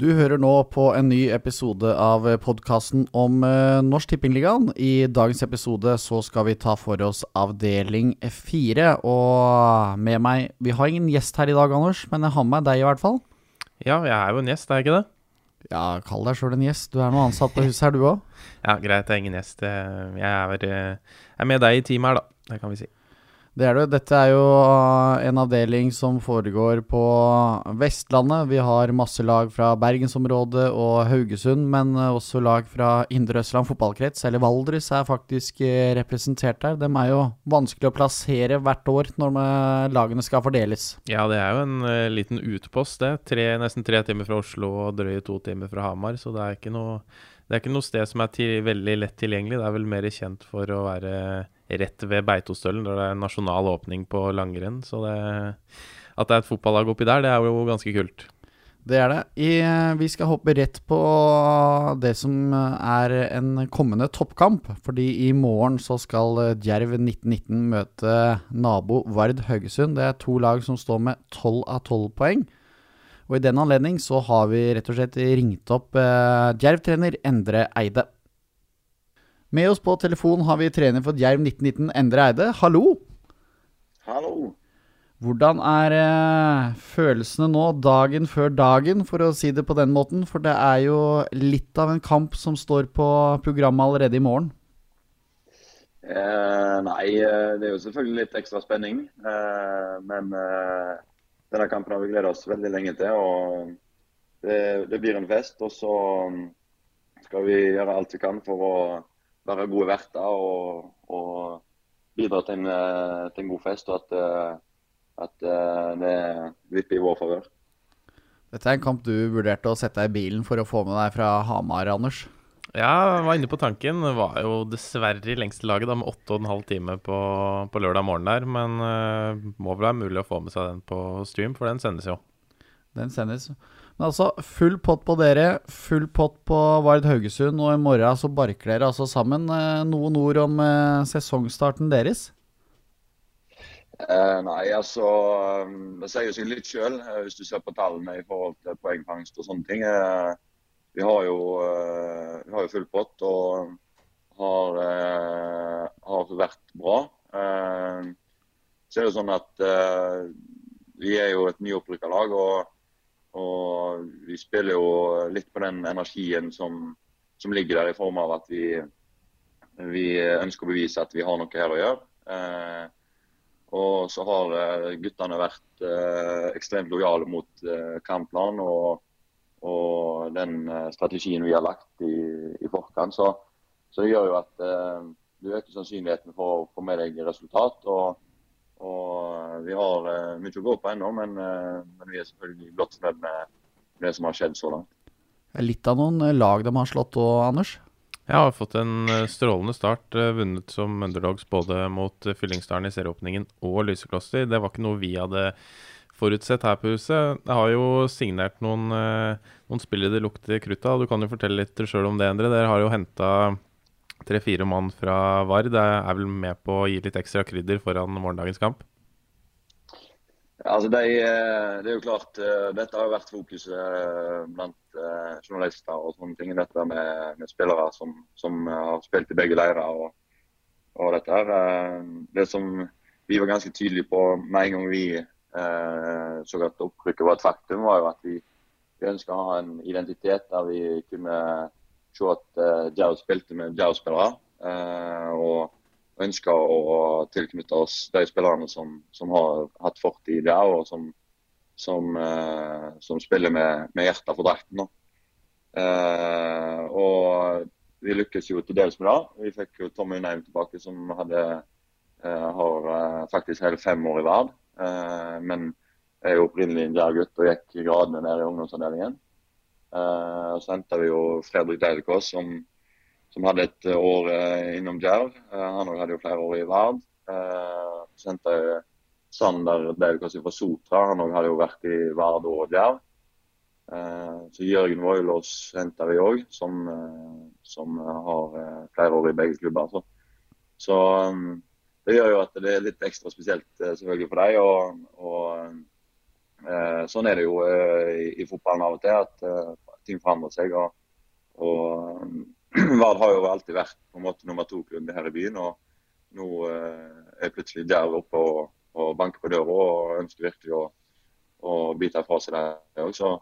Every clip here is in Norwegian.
Du hører nå på en ny episode av podkasten om uh, Norsk Tippingligaen. I dagens episode så skal vi ta for oss avdeling fire. Og med meg Vi har ingen gjest her i dag, Anders, men jeg har med deg i hvert fall. Ja, jeg er jo en gjest, er jeg ikke det? Ja, kall deg sjøl en gjest. Du er noe ansatt på huset her, du òg. ja, greit, jeg er ingen gjest. Jeg er, jeg er med deg i teamet her, da. Det kan vi si. Det er det. Dette er jo eh, en avdeling som foregår på Vestlandet. Vi har masse lag fra bergensområdet og Haugesund, men eh, også lag fra Indre Østland fotballkrets, eller Valdres, er faktisk eh, representert der. Dem er jo vanskelig å plassere hvert år når lagene skal fordeles. Ja, det er jo en liten utpost, det. Tre, nesten tre timer fra Oslo og drøye to timer fra Hamar, så det er ikke noe, er ikke noe sted som er til, veldig lett tilgjengelig. Det er vel mer kjent for å være rett ved Beitostølen, der det er nasjonal åpning på langrenn. Så det, at det er et fotballag oppi der, det er jo ganske kult. Det er det. I, vi skal hoppe rett på det som er en kommende toppkamp. Fordi i morgen så skal Djerv 1919 møte nabo Vard Haugesund. Det er to lag som står med 12 av 12 poeng. Og i den anledning så har vi rett og slett ringt opp eh, Djerv-trener Endre Eide. Med oss på telefon har vi trener for Djerv 1919, Endre Eide. Hallo! Hallo. Hvordan er eh, følelsene nå, dagen før dagen, for å si det på den måten? For det er jo litt av en kamp som står på programmet allerede i morgen. Eh, nei, eh, det er jo selvfølgelig litt ekstra spenning. Eh, men eh, denne kampen har vi gledet oss veldig lenge til. og det, det blir en fest. Og så skal vi gjøre alt vi kan for å være gode verter og, og bidra til en, eh, til en, god fest, og at, eh, at eh, det vipper i vår favør. Dette er en kamp du vurderte å sette deg i bilen for å få med deg fra Hamar, Anders? Ja, jeg var inne på tanken. Det var jo dessverre i lengste laget da, med åtte og en halv time på, på lørdag morgen der. Men uh, må vel være mulig å få med seg den på stream, for den sendes jo. Den sendes. Men altså, full pott på dere, full pott på Vard Haugesund, og i morgen så barker dere altså sammen. Eh, noen ord om eh, sesongstarten deres? Eh, nei, altså Det sier seg litt sjøl, eh, hvis du ser på tallene i forhold til poengfangst og sånne ting. Vi, har jo, vi har jo full pott og har, har vært bra. så er det sånn at vi er jo et nyopprykka lag. og og vi spiller jo litt på den energien som, som ligger der i form av at vi, vi, ønsker å bevise at vi har noe her å gjøre. Eh, og så har eh, guttene vært eh, ekstremt lojale mot eh, kampplanen og, og, den eh, strategien vi har lagt i, i forkant. Så, så, det gjør jo at eh, du øker sannsynligheten for å få med deg resultat. og og vi har uh, mye å gå på ennå, men, uh, men, vi er selvfølgelig godt fornøyd med det som har skjedd så langt. Litt av noen eh, lag de har slått òg, Anders? Jeg har fått en strålende start. Vunnet som underdogs både mot Fyllingsdalen i serieåpningen og Lysekloster. Det var ikke noe vi hadde forutsett her på huset. Jeg har jo signert noen, noen spillere det lukter krutt av. Du kan jo fortelle litt sjøl om det, Endre. Dere har jo henta tre-fire mann fra Vard er vel med på å gi litt ekstra krydder foran morgendagens kamp? Altså det, det, er jo klart, eh, Dette har vært fokuset eh, blant eh, journalister og sånne ting. Dette med, med spillere som, som, har spilt i begge leirer. Og, og, dette her. Det som vi var ganske tydelige på med en gang vi eh, så at opprykket var et faktum, var jo at vi, vi ønska å ha en identitet der vi kunne se at uh, Jerv spilte med Jerv-spillere. Uh, og ønska å tilknytte oss de spillerne som, som har hatt fortid der, og som, som, uh, som spiller med, med hjertet for drakten. Og vi lykkes jo til dels med det. Vi fikk jo Tommy Unheim tilbake, som hadde, har faktisk hele fem år i verd. men er jo opprinnelig en gutt og gikk gradene ned i ungdomsavdelingen. Uh, så henta vi jo Fredrik Deilikås, som, som, hadde et år uh, innom Djerv. Uh, han hadde jo flere år i Vard. så henta jeg Sander Deilikås fra Sotra. Han hadde jo vært i Vard og Djerv. så Jørgen Voilås henta vi òg, som, som, har flere år i begge klubber. Så, så det gjør jo at det er litt ekstra spesielt selvfølgelig for deg. og, og Eh, sånn er det jo eh, i, i, fotballen av og til, at eh, ting forandrer seg. og, og Vard har jo alltid vært på en måte nummer to-klubb her i byen. og Nå er jeg plutselig der oppe og, og banker på døra og ønsker virkelig å, å bite fra seg det. Så,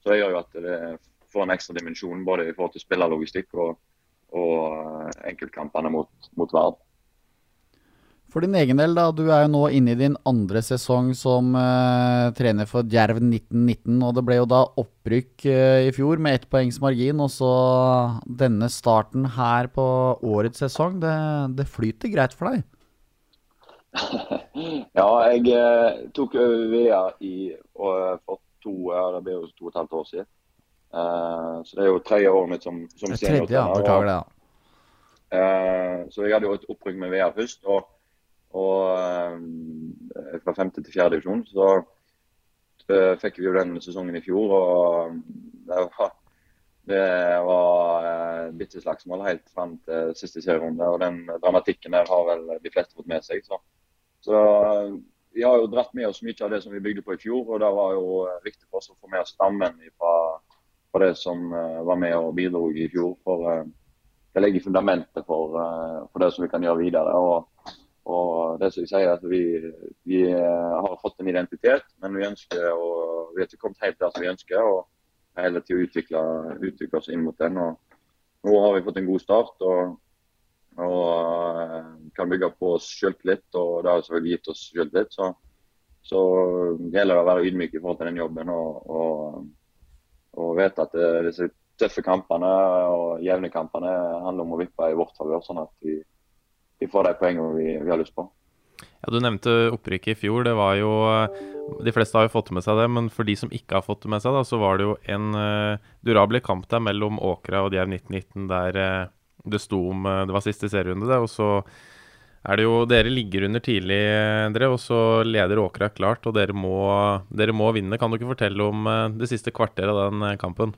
så det gjør jo at det får en ekstra dimensjon både i forhold til spillerlogistikk og, og enkeltkampene mot, mot Vard. For din egen del, da. Du er jo nå inne i din andre sesong som uh, trener for Djerv 1919. Og det ble jo da opprykk uh, i fjor med ett poengs margin. Og så denne starten her på årets sesong. Det, det flyter greit for deg? ja, jeg uh, tok over VIA i, for to, det ble jo to og et halvt år siden. så det er jo tredje året mitt som, som senior. Tredje, ja. Beklager det. Ja. så jeg hadde jo et opprykk med VEA først. og og eh, fra femte til fjerde divisjon. Så uh, fikk vi jo den sesongen i fjor. og det var, det var uh, bitte slagsmål helt fram til siste serierunde. Og den dramatikken der har vel de fleste fått med seg. Så, så vi har jo dratt med oss mye av det som vi bygde på i fjor. Og det var jo viktig for oss å få med oss stammen fra, fra det som var med og bidro i fjor. For det legger fundamentet for, for det som vi kan gjøre videre. og og det som jeg sier at vi, vi, eh, har fått en identitet, men vi ønsker å, vi har ikke kommet helt der som vi ønsker. og hele tiden utvikle, utvikle oss inn mot den. og Nå har vi fått en god start og, og eh, kan bygge på oss selvtillit. Og det har selvfølgelig gitt oss selvtillit. Så, så gjelder det å være ydmyk i forhold til den jobben og, og, og vite at det, disse tøffe kampene og jevne kampene handler om å vippe i vårt favør. sånn at vi vi får de poengene vi, vi, har lyst på. Ja, Du nevnte opprykket i fjor. det var jo, De fleste har jo fått med seg det, men for de som ikke har fått det med seg, da, så var det jo en uh, durabel kamp der mellom Åkra og Djerv 1919 der uh, det sto om uh, Det var siste serierunde, det. Og så er det jo Dere ligger under tidlig, Endre, og så leder Åkra klart, og dere må, dere må vinne. Kan du ikke fortelle om det siste kvarteret av den kampen?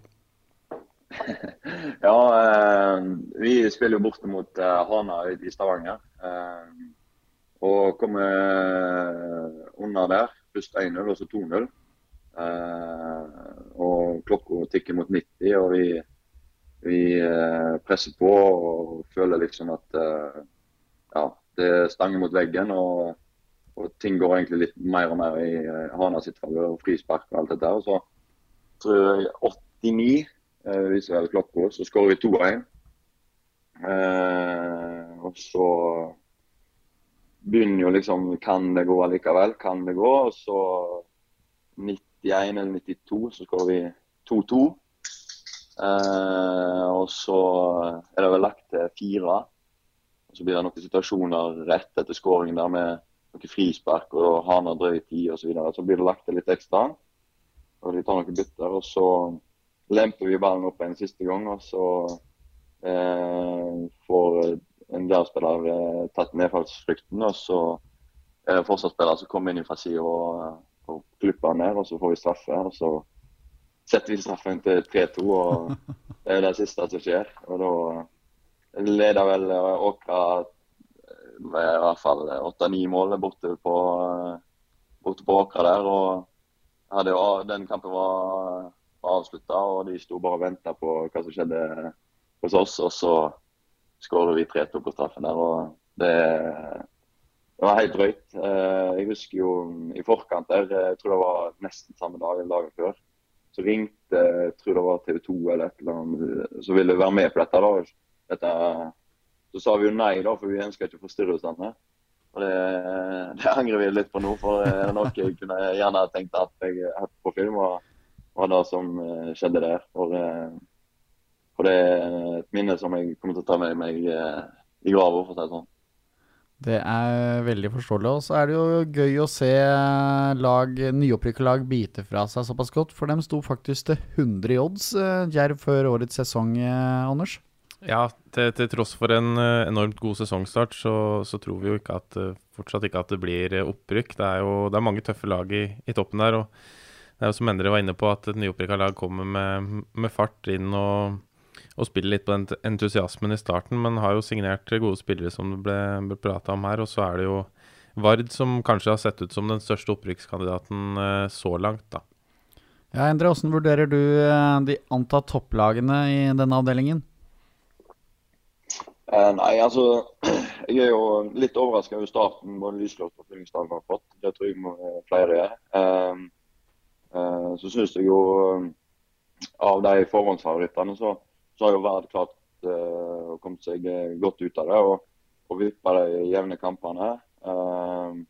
ja, eh, vi spiller jo borte mot eh, Hana i Stavanger. Eh, og kommer under der. Først 1-0 og så 2-0. og klokka tikker mot 90, og vi, vi presser på og føler liksom at ja, det stanger mot veggen. og og ting går egentlig litt mer og mer i Hana sitt favør, frispark og alt dette. Og så tror jeg 89 eh, viser vel klokka. Så skårer vi 2-1. Eh, og så begynner jo liksom Kan det gå allikevel? Kan det gå? Og så 91 eller 92 så skårer vi 2-2. Eh, og så er det vel lagt til fire. Og så blir det noen situasjoner rett etter skåringen der med noen frispark og Hana drøy tid osv. Så, videre. så blir det lagt til litt ekstra. Og de tar noen bytter. Og så lemper vi ballen opp en siste gang, og så eh, får en dørspiller eh, tatt nedfallsfrykten. Og så er det forsvarsspiller som kommer inn fra sida og, og klipper ned, og så får vi straffe. og så setter vi straffen til 3-2, og det er det siste som skjer. Og da leder vel Åkra med i hvert fall åtte-ni mål borte på, borte på Åkra der. og hadde, Den kampen var avslutta, og de sto bare og venta på hva som skjedde hos oss. Og så skåra vi 3-2 på straffen der. og det, det var helt drøyt. Eh, jeg husker jo i forkant der, jeg tror det var nesten samme dag eller dagen før, så ringte jeg tror det var TV 2 eller et eller annet så ville være med på dette. da. Dette, så sa vi jo nei, da, for vi ønska ikke å forstyrre standene. Og det, det, angrer vi litt på nå, for det er noe jeg kunne gjerne tenkt at jeg hadde på film. og var det som eh, skjedde der. Og, eh, for, det er et minne som jeg kommer til å ta med meg eh, i grava, for å si det sånn. Det er veldig forståelig. Og så er det jo gøy å se lag, nyopprykka lag bite fra seg såpass godt. For dem sto faktisk til 100 i odds, Djerv, før årets sesong, Anders. Ja, til, til, tross for en enormt god sesongstart, så, så, tror vi jo ikke at, fortsatt ikke at det blir opprykk. Det er jo det er mange tøffe lag i, i toppen der. og det er jo som Endre var inne på, at et nyopprykka lag kommer med, med, fart inn og, og, spiller litt på den entusiasmen i starten, men har jo signert gode spillere, som det ble, ble prata om her. Og så er det jo Vard som kanskje har sett ut som den største opprykkskandidaten eh, så langt, da. Ja, Endre, hvordan vurderer du eh, de antatt topplagene i denne avdelingen? Eh, nei, altså Jeg er jo litt overraska over starten både Lyslott og Fyllingsdalen har fått. Det tror jeg flere er. Eh, så syns jeg jo eh, av de forhåndsfavorittene, så, så har jo Verd klart uh, komme seg godt ut av det. og, og vippe de jevne kampene. Uh,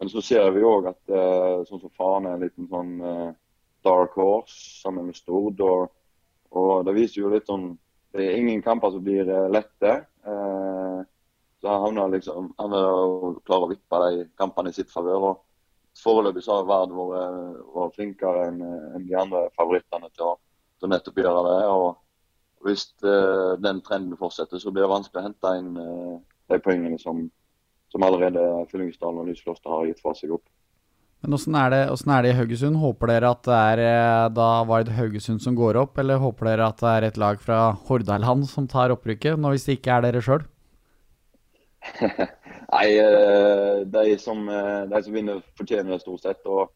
men så ser vi òg at uh, sånn som Fane er en liten sånn dark horse sammen med Stord. Og, og, det viser jo litt sånn Det er ingen kamper som blir lette. så han havner liksom Han klarer å vippe de kampene i sitt favør. Foreløpig så har Vard vært, vært flinkere enn en de andre favorittene til å, til nettopp gjøre det. og Hvis uh, den trenden fortsetter, så blir det vanskelig å hente inn uh, de poengene som, som allerede Fyllingsdalen og Lyskloster har gitt fra seg opp. Men Hvordan er, er det i Haugesund? Håper dere at det er eh, da Vard Haugesund som går opp, eller håper dere at det er et lag fra Hordaland som tar opprykket, nå hvis det ikke er dere sjøl? Nei, eh, de som, eh, de som vinner, fortjener det stort sett. Og,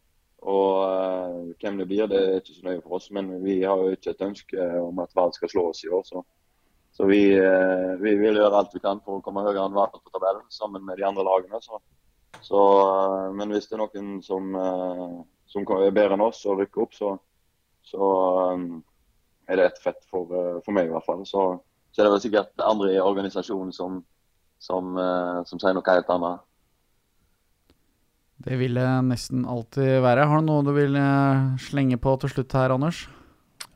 og uh, hvem det blir, det er ikke så nøye for oss. Men vi har jo ikke et ønske om at Vard skal slå oss i år. Så, så vi, vi, vil gjøre alt vi kan for å komme høyere enn Vard på tabellen sammen med de andre lagene. Så, så, men hvis det er noen som, som er bedre enn oss og rykker opp, så, er det et fett for, for meg i hvert fall. Så, så er det vel sikkert andre i organisasjonen som som, eh, som sier noe helt annet. Det vil det nesten alltid være. Har du noe du vil eh, slenge på til slutt her, Anders?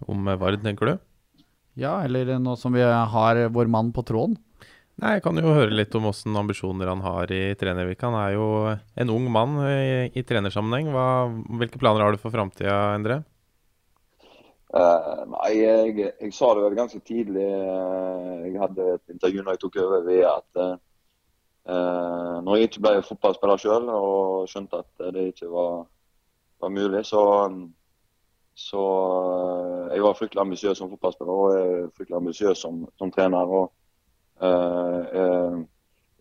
Om Vard, tenker du? Ja, eller nå som vi har vår mann på tråden. Nei, Jeg kan jo høre litt om åssen ambisjoner han har i trenervirket. Han er jo en ung mann i, i trenersammenheng. Hva, hvilke planer har du for framtida, Endre? Uh, nei, jeg, jeg, sa det vel ganske tidlig. Uh, jeg hadde et intervju når jeg tok over ved at uh, når jeg ikke ble fotballspiller sjøl og skjønte at det ikke var, var mulig, så, så Jeg var fryktelig ambisiøs som fotballspiller og jeg er fryktelig ambisiøs som, som, trener. og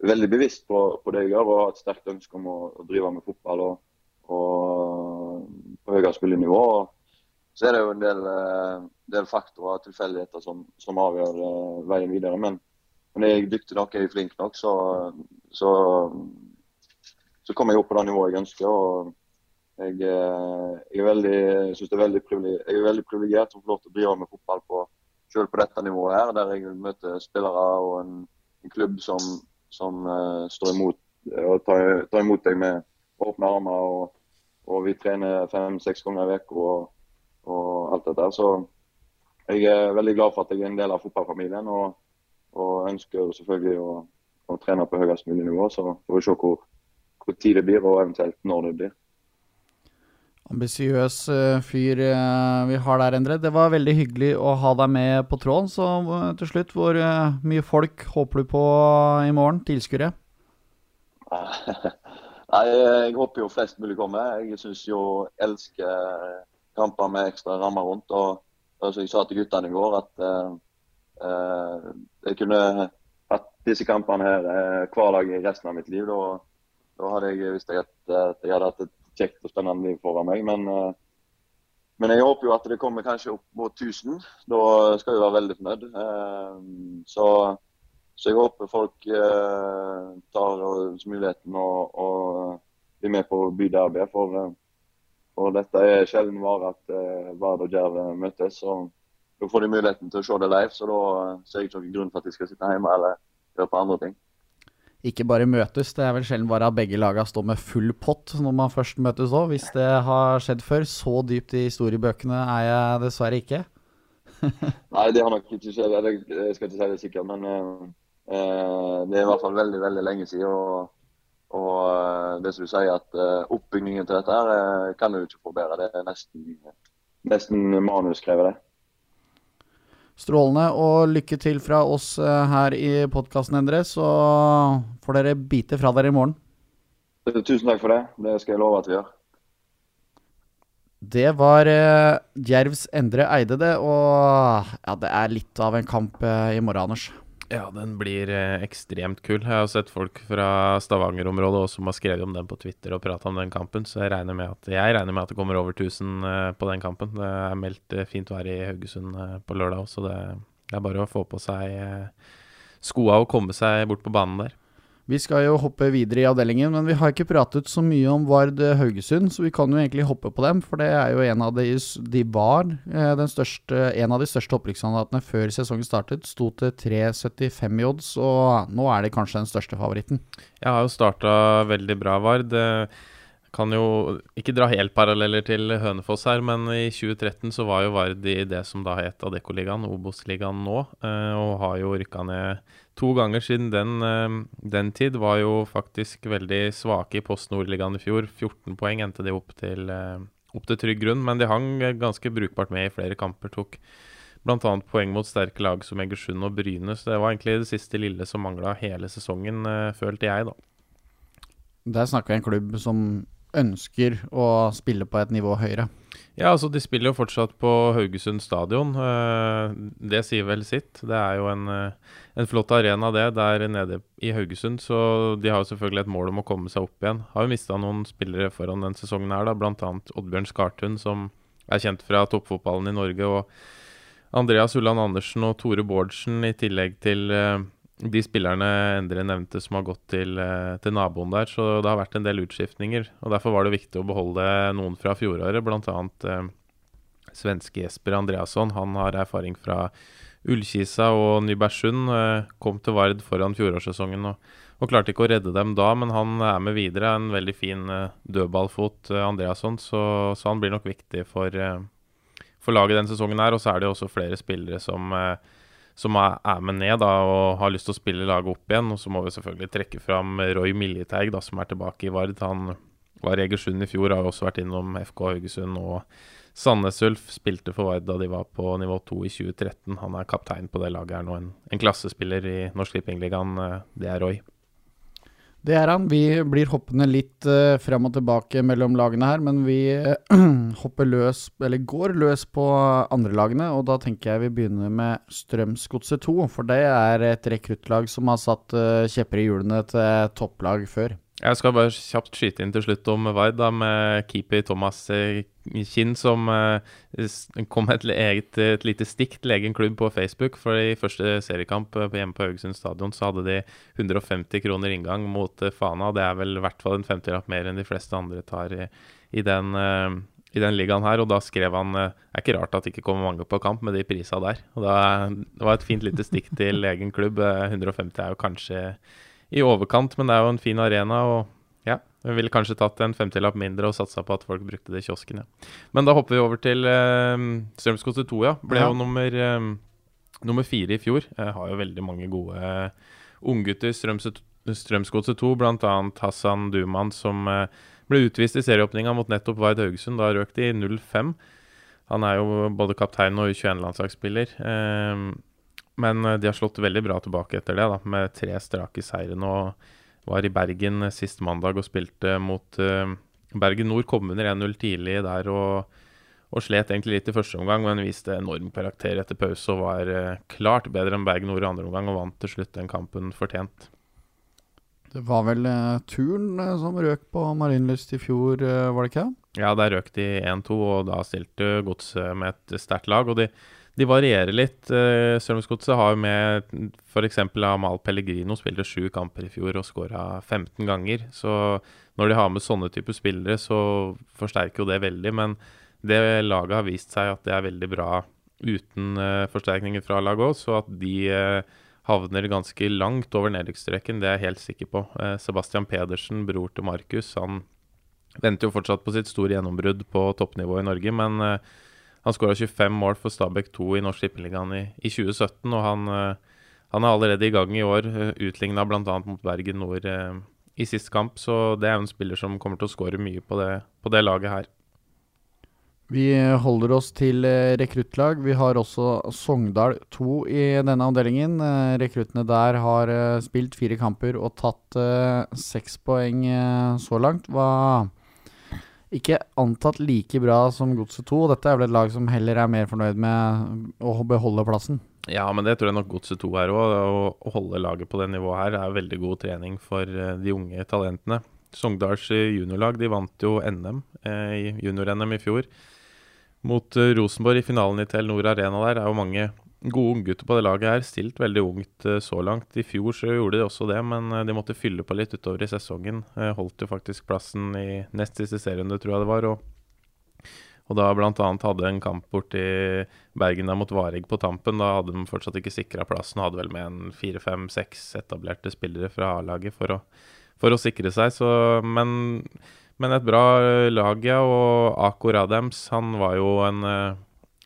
veldig bevisst på, på, det jeg gjør og har et sterkt ønske om å, å drive med fotball og, og på høyest mulig nivå. Og, så er det jo en del, uh, del faktorer og tilfeldigheter som, som, avgjør uh, veien videre. Men, er jeg dyktig nok, er jeg flink nok, så, så, så kommer jeg opp på det nivået jeg ønsker. og jeg, uh, jeg, er veldig, synes det er veldig jeg er veldig privilegert som får lov til å drive med fotball på, selv på dette nivået her, der jeg møter spillere og en, en klubb som, som står imot og tar, tar, imot deg med åpne armer. og, og vi trener fem-seks ganger i uka alt dette. Så jeg er veldig glad for at jeg er en del av fotballfamilien. Og, og ønsker selvfølgelig å, å, trene på høyest mulig nivå. Så får vi se hvor, hvor tid det blir, og eventuelt når det blir. Ambisiøs uh, fyr uh, vi har der, Endre. Det var veldig hyggelig å ha deg med på tråden. Så uh, til slutt, hvor mye folk håper du på i morgen? Tilskuere? Nei, jeg håper jo flest mulig kommer. Jeg syns jo elsker kamper med ekstra rammer rundt. og som jeg sa til guttene i går, at uh, jeg kunne hatt disse kampene her uh, hver dag i resten av mitt liv. Da, da hadde jeg visst at, at, jeg hadde hatt et kjekt og spennende liv foran meg. Men, men jeg håper jo at det kommer kanskje opp mot 1000. Da skal jeg være veldig fornøyd. Så, så, jeg håper folk tar muligheten og, og blir med på byderbyet. For og dette er sjelden vare at uh, Vard og Jerv møtes. og Da får de muligheten til å se det live, så da uh, ser jeg ikke noen grunn for at de skal sitte hjemme eller gjøre på andre ting. Ikke bare møtes, det er vel sjelden bare at begge lagene står med full pott når man først møtes òg. Hvis det har skjedd før, så dypt i historiebøkene er jeg dessverre ikke. Nei, det har nok ikke skjedd. Jeg skal ikke si det sikkert, men uh, det er i hvert fall veldig, veldig lenge siden. og og eh, det som du sier, at eh, oppbyggingen til dette her eh, kan du ikke forbedre. Det er nesten, nesten manusskrevet, det. Strålende og lykke til fra oss her i podkasten, Endre. Så får dere bite fra dere i morgen. Tusen takk for det. Det skal jeg love at vi gjør. Det var Djervs Endre Eide, det. Og ja, det er litt av en kamp i morgen, Anders. Ja, den blir eh, ekstremt kul. Jeg har sett folk fra Stavanger-området som har skrevet om den på Twitter og prata om den kampen, så jeg regner at, jeg regner med at det kommer over 1000 eh, på den kampen. Det er meldt eh, fint vær i Haugesund på lørdag så det, det er bare å få på seg skoa og komme seg bort på banen der. Vi skal jo hoppe videre i avdelingen, men vi har ikke pratet så mye om Vard eh, Haugesund, så vi kan jo egentlig hoppe på dem. For det er jo en av de De var eh, største, en av de største opprykkskandidatene før sesongen startet. Sto til 3,75 i odds, og nå er de kanskje den største favoritten. Jeg har jo starta veldig bra, Vard. Kan jo ikke dra helt paralleller til Hønefoss her, men i 2013 så var jo Vard i det som da het Adeccoligaen, Obos-ligaen nå, eh, og har jo rykka ned to ganger siden den, eh, den tid. Var jo faktisk veldig svake i Post Nord-ligaen i fjor. 14 poeng endte de opp til, eh, opp til trygg grunn, men de hang ganske brukbart med i flere kamper. Tok bl.a. poeng mot sterke lag som Egersund og Bryne, så det var egentlig det siste lille som mangla hele sesongen, følte jeg, da. Der snakker vi en klubb som ønsker å spille på et nivå høyere. Ja, altså de spiller jo fortsatt på Haugesund stadion. eh, Det sier vel sitt. Det er jo en, eh, en flott arena, det, der nede i Haugesund. Så de har jo selvfølgelig et mål om å komme seg opp igjen. Har jo mista noen spillere foran den sesongen her, da, bl.a. Oddbjørn Skartun, som er kjent fra toppfotballen i Norge. Og Andreas Ulland Andersen og Tore Bårdsen, i tillegg til eh, de spillerne Endre nevnte som har gått til, eh, til naboen der. Så det har vært en del utskiftninger. og Derfor var det viktig å beholde noen fra fjoråret, bl.a. Eh, svenske Jesper Andreasson. Han har erfaring fra Ullkisa og Nybergsund. Eh, kom til Vard foran fjorårssesongen og, og klarte ikke å redde dem da, men han er med videre. En veldig fin eh, dødballfot, eh, Andreasson, så, så han blir nok viktig for, eh, for laget denne sesongen her. Og så er det også flere spillere som eh, som er er med ned da, og har lyst til å spille laget opp igjen. Og så må vi selvfølgelig trekke fram Roy Miljeteig, da, som er tilbake i Vard. Han var Egersund i fjor, har også vært innom FK Haugesund. Og Sandnes Ulf spilte for Vard da de var på nivå 2 i 2013. Han er kaptein på det laget her nå, en, en klassespiller i Norsk Tippingligaen. eh, Det er Roy. Det er han. Vi blir hoppende litt uh, frem og tilbake mellom lagene her, men vi uh, hopper løs, eller går løs på andre lagene, og da tenker jeg vi begynner med Strømsgodset 2, for det er et rekruttlag som har satt uh, kjepper i hjulene til topplag før. Jeg skal bare kjapt skyte inn til slutt om Vard, da, med keeper Thomas eh, Kinn, som eh, kom med et, eget, et lite stikk til egen klubb på Facebook. For i første seriekamp eh, hjemme på Haugesund stadion så hadde de 150 kroner inngang mot Fana. Fana. Det er vel i hvert fall en 50-lapp mer enn de fleste andre tar i, i, den, i den ligaen her. Og da skrev han Det er ikke rart at det ikke kommer mange på kamp med de prisa der. Og da, Det var et fint lite stikk til egen klubb. Eh, 150 er jo kanskje i overkant, men det er jo en fin arena. og ja, Vi ville kanskje tatt en 50-lapp mindre og satsa på at folk brukte det i kiosken. Ja. Men da hopper vi over til eh, Strømsgodset 2, ja. Ble Ja. jo nummer, eh, nummer fire i fjor. Jeg har jo veldig mange gode eh, unggutter. Strømsgodset 2, bl.a. Hassan Duman, som eh, ble utvist i serieåpninga mot nettopp Vard Haugesund. Da røk de 0-5. Han er jo både kaptein og U21-landslagsspiller. Eh, men eh, de har slått veldig bra tilbake etter det, da, med tre strake seire nå. Var i Bergen eh, sist mandag og spilte mot uh, Bergen Nord. Kom under 1-0 tidlig der og, og slet egentlig litt i første omgang, men viste enorm karakter etter pause og var uh, klart bedre enn Bergen Nord i andre omgang og vant til slutt den kampen fortjent. Det var vel uh, Turn uh, som røk på Marienlyst i fjor, uh, var det ikke? Ja, der røk de 1-2, og da stilte Godset med et sterkt lag. Og de, de varierer litt. Uh, Strømsgodset har jo med f.eks. Amal Pellegrino spilte sju kamper i fjor og skåra 15 ganger. Så når de har med sånne typer spillere, så forsterker jo det veldig. Men det laget har vist seg at det er veldig bra uten uh, forsterkninger fra laget òg, så at de uh, havner ganske langt over nedrykksstreken, det er jeg helt sikker på. Sebastian Pedersen, bror til Markus, han venter jo fortsatt på sitt store gjennombrudd på toppnivå i Norge, men han skåra 25 mål for Stabæk 2 i Norsk Tippeligaen i, i 2017, og han, eh, han er allerede i gang i år, uh, utligna bl.a. mot Bergen Nord eh, i sist kamp, så det er en spiller som kommer til å skåre mye på det, på det laget her. Vi holder oss til eh, rekruttlag. Vi har også Sogndal 2 i denne avdelingen. Eh, rekruttene der har eh, spilt fire kamper og tatt eh, seks poeng eh, så langt. Hva ikke antatt like bra som Godset 2. Og dette er vel et lag som heller er mer fornøyd med å beholde plassen. Ja, men det tror jeg nok Godset 2 er òg. Å holde laget på det nivået her er veldig god trening for eh, de unge talentene. Sogndals juniorlag de vant jo NM eh, junior-NM i fjor. Mot eh, Rosenborg i finalen i Telenor Arena der er jo mange gode unggutter på det laget her. Stilt veldig ungt eh, så langt. I fjor så gjorde de også det, men eh, de måtte fylle på litt utover i sesongen. Eh, holdt jo faktisk plassen i nest siste serierunde, tror jeg det var. og og da bl.a. hadde en kamp borti Bergen der mot Vareg på tampen. Da hadde de fortsatt ikke sikra plassen. Hadde vel med en fire, fem, seks etablerte spillere fra A-laget for, for, å sikre seg. Så, men, men, et bra lag, ja. Og Ako Radams, han var jo en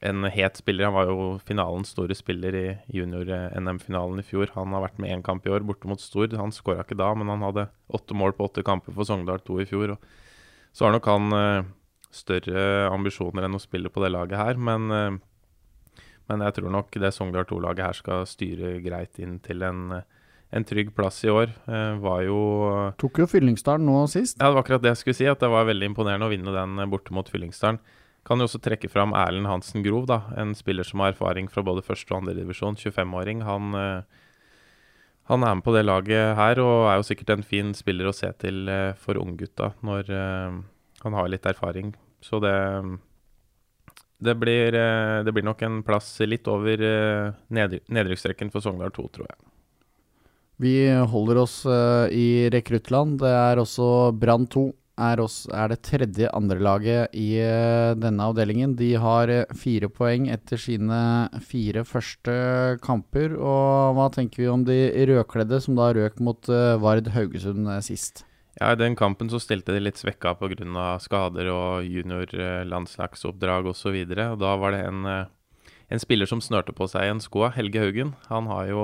en het spiller. Han var jo finalens store spiller i junior-NM-finalen i fjor. Han har vært med én kamp i år, borte mot Stord. Han skåra ikke da, men han hadde åtte mål på åtte kamper for Sogndal, 2 i fjor. så har nok han uh, større ambisjoner enn å spille på det laget her, men, uh, men jeg tror nok det Sogndal 2-laget her skal styre greit inn til en, en trygg plass i år. Uh, var jo Tok jo Fyllingsdalen nå sist. Ja, det var akkurat det jeg skulle si. At det var veldig imponerende å vinne den borte mot Fyllingsdalen. Kan jo også trekke fram Erlend Hansen Grov, da, en spiller som har erfaring fra både første og andredivisjon. 25-åring. Han, eh, han, er med på det laget her og er jo sikkert en fin spiller å se til eh, for unggutta når eh, han har litt erfaring. Så det, det, blir, det blir nok en plass litt over nedrykksrekken for Sogndal 2, tror jeg. Vi holder oss i rekruttland. Det er også Brann 2 er, også, er det tredje andrelaget i uh, denne avdelingen. De har uh, fire poeng etter sine fire første kamper. Og hva tenker vi om de rødkledde, som da røk mot uh, Vard Haugesund sist? Ja, I den kampen så stilte de litt svekka pga. skader og juniorlandslagsoppdrag osv. Da var det en, en spiller som snørte på seg en sko, Helge Haugen. Han har jo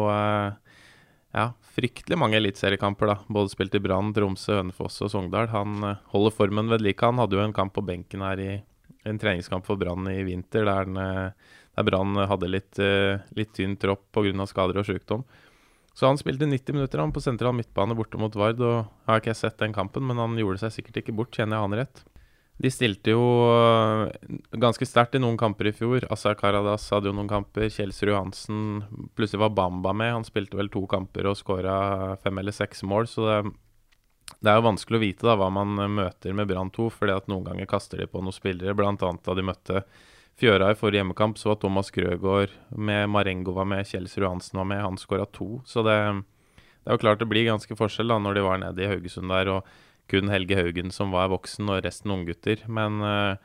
ja, fryktelig mange eliteseriekamper, da. Både spilt i Brann, Tromsø, Hønefoss og Sogndal. Han uh, holder formen ved like. Han hadde jo en kamp på benken her i en treningskamp for Brann i vinter, der, uh, der Brann hadde litt, uh, litt tynn tropp pga. skader og sykdom. Så han spilte 90 minutter han på sentral midtbane borte mot Vard. og Jeg har ikke sett den kampen, men han gjorde seg sikkert ikke bort, kjenner jeg han rett. De stilte jo øh, ganske sterkt i noen kamper i fjor. Asa Karadas hadde jo noen kamper. Kjelsrud Johansen Plutselig var Bamba med. Han spilte vel to kamper og skåra fem eller seks mål. Så det, det, er jo vanskelig å vite da hva man møter med Brann 2. fordi at noen ganger kaster de på noen spillere. Annet da de møtte Fjøra i forrige hjemmekamp, så var Thomas Grøgaard med. Marengo var med. Kjelsrud Johansen var med. Han skåra to. Så det, det er jo klart det blir ganske forskjell da når de var nede i Haugesund der. og kun Helge Haugen som var voksen, og resten unggutter. Men uh,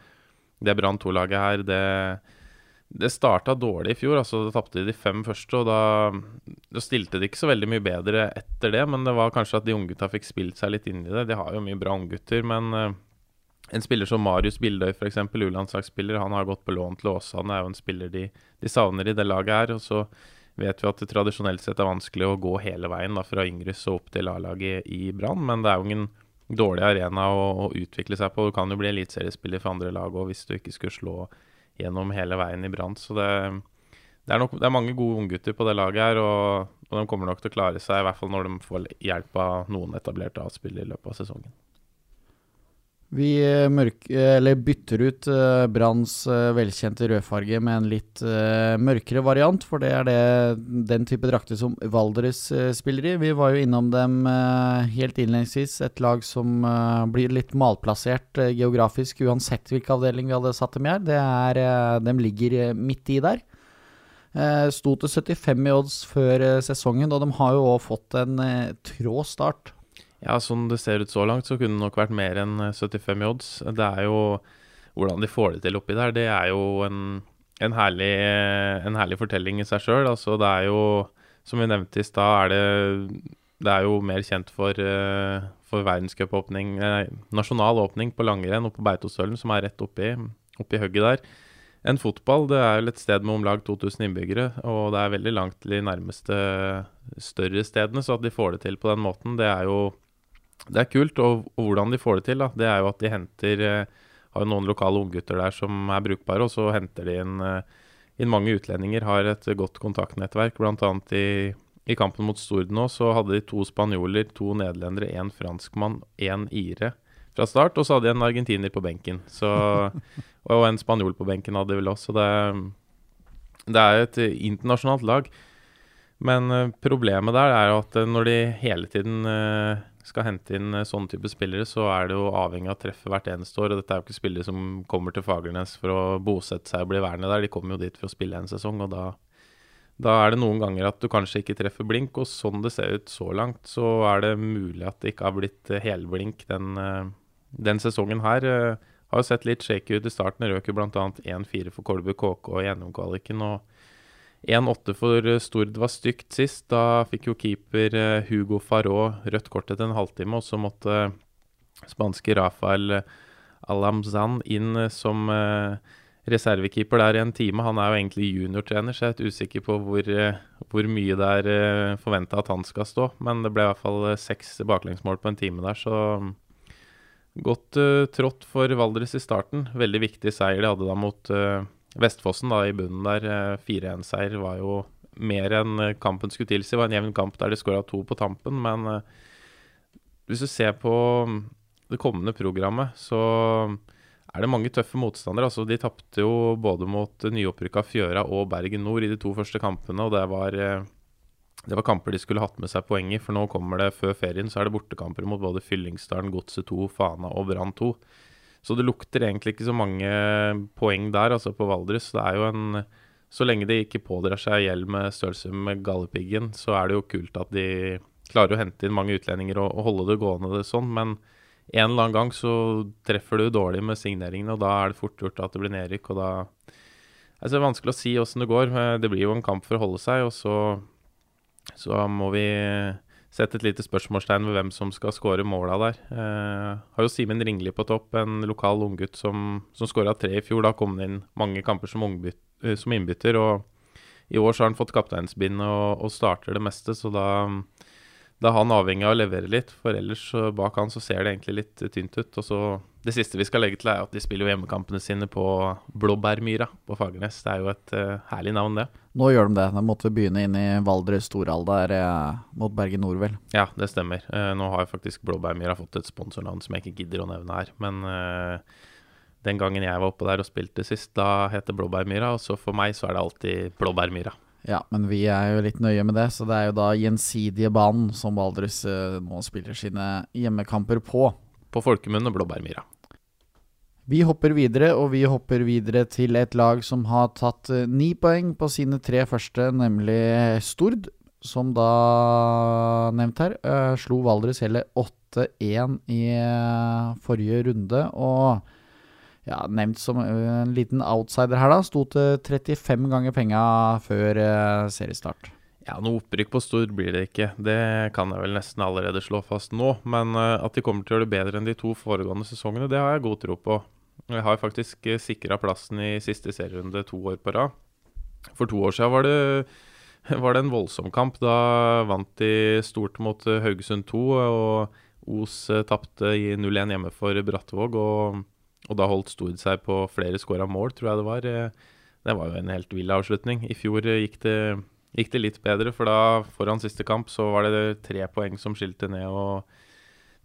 det Brann 2-laget her, det, det starta dårlig i fjor. altså Da tapte de de fem første, og da, da, stilte de ikke så veldig mye bedre etter det. Men det var kanskje at de unggutta fikk spilt seg litt inn i det. De har jo mye bra unggutter, men uh, en spiller som Marius Bildøy, f.eks., U-landslagsspiller, han har gått på lån til Åsane. er jo en spiller de, de, savner i det laget her. og så vet vi at det tradisjonelt sett er vanskelig å gå hele veien da, fra Yngres og opp til A-laget i Brann, men det er jo ingen dårlig arena å, å, utvikle seg på. Du kan jo bli eliteseriespiller for andre lag òg hvis du ikke skulle slå gjennom hele veien i Brann. Så det, det, er nok, det, er mange gode unggutter på det laget her, og, og, de kommer nok til å klare seg, i hvert fall når de får hjelp av noen etablerte avspillere i løpet av sesongen. Vi eh, mørk, eh, bytter ut uh, Branns velkjente rødfarge med en litt mørkere variant, for det er det, den type drakter som Valdres spiller i. Vi var jo innom dem helt innledningsvis, et lag som blir litt malplassert geografisk uansett hvilken avdeling vi hadde satt dem i her. Er, de ligger midt i der. Sto til 75 i odds før sesongen, og de har jo òg fått en trå start. Ja, sånn det ser ut så langt, så kunne det nok vært mer enn 75 eh, i odds. Det er jo Hvordan de får det til oppi der, det er jo en, en, herlig, en herlig, fortelling i seg sjøl. Altså, det er jo, som vi nevnte i stad, er det, det er jo mer kjent for, uh, for verdenscupåpning Nasjonal åpning på langrenn og på Beitostølen, som er rett oppi, oppi hugget der. En fotball det er vel et sted med om lag 2000 innbyggere, og det er veldig langt til de nærmeste større stedene, så at de får det til på den måten, det er jo det er kult. Og, og, hvordan de får det til, da, det er jo at de henter eh, Har noen lokale unggutter der som er brukbare, og så henter de inn, eh, inn mange utlendinger. Har et godt kontaktnettverk. Annet i, i kampen mot Stord nå så hadde de to spanjoler, to nederlendere, én franskmann, én ire fra start. Og så hadde de en argentiner på benken. Så, og en spanjol på benken hadde de vel også. Det, det er et internasjonalt lag. Men uh, problemet der er jo at når de hele tiden skal hente inn sånne type spillere, så er det jo avhengig av å treffe hvert eneste år. Og dette er jo ikke spillere som kommer til Fagernes for å bosette seg og bli værende der. De kommer jo dit for å spille en sesong, og da da er det noen ganger at du kanskje ikke treffer blink, og sånn det ser ut så langt, så er det mulig at det ikke har blitt eh, helblink den, eh, den sesongen her. Eh, har jo sett litt shaky ut i starten. Røk jo bl.a. 1-4 for Kolbu KK i gjennomkvaliken. Og 1-8 for Stord var stygt sist. Da fikk jo keeper Hugo Farot rødt kort etter en halvtime, og så måtte spanske Rafael Alamzan inn som reservekeeper der i en time. Han er jo egentlig juniortrener, så jeg er litt usikker på hvor, eh, hvor mye det er eh, forventa at han skal stå. Men det ble i hvert fall eh, seks baklengsmål på en time der, så mm, godt uh, trått for Valdres i starten. Veldig viktig seier de hadde da mot uh, Vestfossen da i bunnen der. Uh, 4-1-seier var jo mer enn kampen skulle tilsi. Det var en jevn kamp der de skåra to på tampen, men hvis du ser på mm, det kommende programmet, så er det mange tøffe motstandere. Altså, de tapte jo både mot nyopprykka Fjøra og Bergen Nord i de to første kampene. og det var, eh, det var kamper de skulle hatt med seg poeng i. For nå kommer det før ferien, så er det bortekamper mot både Fyllingsdalen, Godset 2, Fana og Brann 2. Så det lukter egentlig ikke så mange poeng der, altså på Valdres. Det er jo en Så lenge de ikke pådrar seg gjeld med størrelse med Galdhøpiggen, så er det jo kult at de klarer å hente inn mange utlendinger og, og holde det gående det sånn. Men en eller annen gang så treffer du dårlig med signeringene, og da er det fort gjort at det blir nedrykk. og da altså, Det er vanskelig å si åssen det går. Det blir jo en kamp for å holde seg, og så, så må vi sette et lite spørsmålstegn ved hvem som skal skåre måla der. Eh, har jo Simen Ringli på topp, en lokal unggutt som, som skåra tre i fjor. Da kom det inn mange kamper som, ungbyt, som innbytter, og i år så har han fått kapteinsbind og, og starter det meste, så da da er han avhengig av å levere litt, for ellers bak han så ser det egentlig litt tynt ut. Og så Det siste vi skal legge til, er at de spiller jo hjemmekampene sine på Blåbærmyra på Fagernes. Det er jo et uh, herlig navn, det. Nå gjør de det. Da måtte vi begynne inn i Valdres Storhall der uh, mot Bergen Nord, vel. Ja, det stemmer. Uh, nå har faktisk Blåbærmyra fått et sponsornavn som jeg ikke gidder å nevne her. Men den gangen jeg var oppe der og spilte sist, da het det Blåbærmyra. Og så for meg så er det alltid Blåbærmyra. Ja, men vi er jo litt nøye med det, så det er jo da gjensidige banen som Valdres uh, nå spiller sine hjemmekamper på. På folkemunne Blåbærmyra. Vi hopper videre, og vi hopper videre til et lag som har tatt uh, ni poeng på sine tre første, nemlig Stord. Som da, nevnt her, uh, slo Valdres hele 8-1 i forrige runde. Og ja, nevnt som en liten outsider her, da. Sto til 35 ganger penga før uh, seriestart. Ja, noe opprykk på Stord blir det ikke. Det kan jeg vel nesten allerede slå fast nå. Men uh, at de kommer til å gjøre det bedre enn de to foregående sesongene, det har jeg god tro på. Jeg har faktisk sikra plassen i siste serierunde to år på rad. For to år siden var det, var det en voldsom kamp. Da vant de stort mot Haugesund 2, og Os tapte i 0-1 hjemme for Brattvåg. og og da holdt Stord seg på flere skåra mål, tror jeg det var. Eh, det var jo en helt vill avslutning. I fjor eh, gikk det, gikk det, litt bedre, for da foran siste kamp så var det tre poeng som skilte ned, og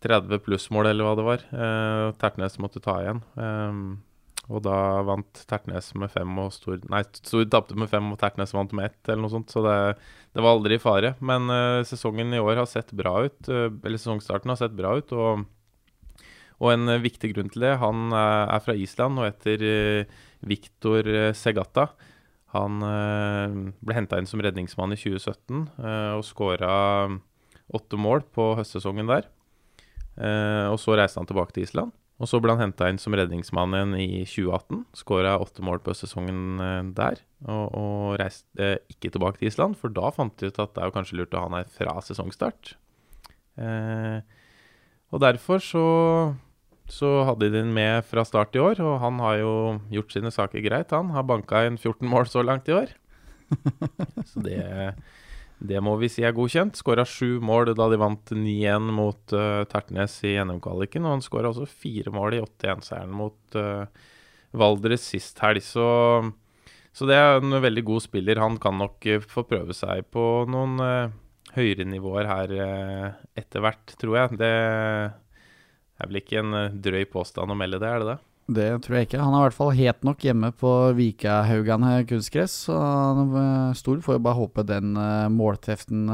30 plussmål, eller hva det var. Eh, Tertnes måtte ta igjen. Eh, og da vant Tertnes med fem, og Stord Nei, Stord tapte med fem, og Tertnes vant med ett, eller noe sånt. Så det, det var aldri i fare. Men eh, sesongen i år har sett bra ut. Eh, eller sesongstarten har sett bra ut. og og en eh, viktig grunn til det, han eh, er fra Island og heter eh, Viktor Segata. Han ble henta inn som redningsmann i 2017 og skåra åtte mål på høstsesongen der. Og så reiste han tilbake til Island. Og så ble han henta inn som redningsmann igjen i 2018. Skåra åtte mål på høstsesongen der. Og, og reiste ikke tilbake til Island, for da fant de ut at det er jo kanskje lurt å ha han her fra sesongstart. Og derfor så så hadde de den med fra start i år, og han har jo gjort sine saker greit. Han har banka inn 14 mål så langt i år. så det, det må vi si er godkjent. Skåra sju mål da de vant 9-1 mot uh, Tertnes i NM-kvaliken. Og han skåra også fire mål i 8-1-seieren mot uh, Valdres sist helg. Så, så, det er en veldig god spiller. Han kan nok uh, få prøve seg på noen høyere nivåer her etter hvert, tror jeg. Det er vel ikke en drøy påstand å melde det, er det det? Det tror jeg ikke. Han er i hvert fall het nok hjemme på Vikahaugane kunstgress. Så Stord får jo bare håpe den målteften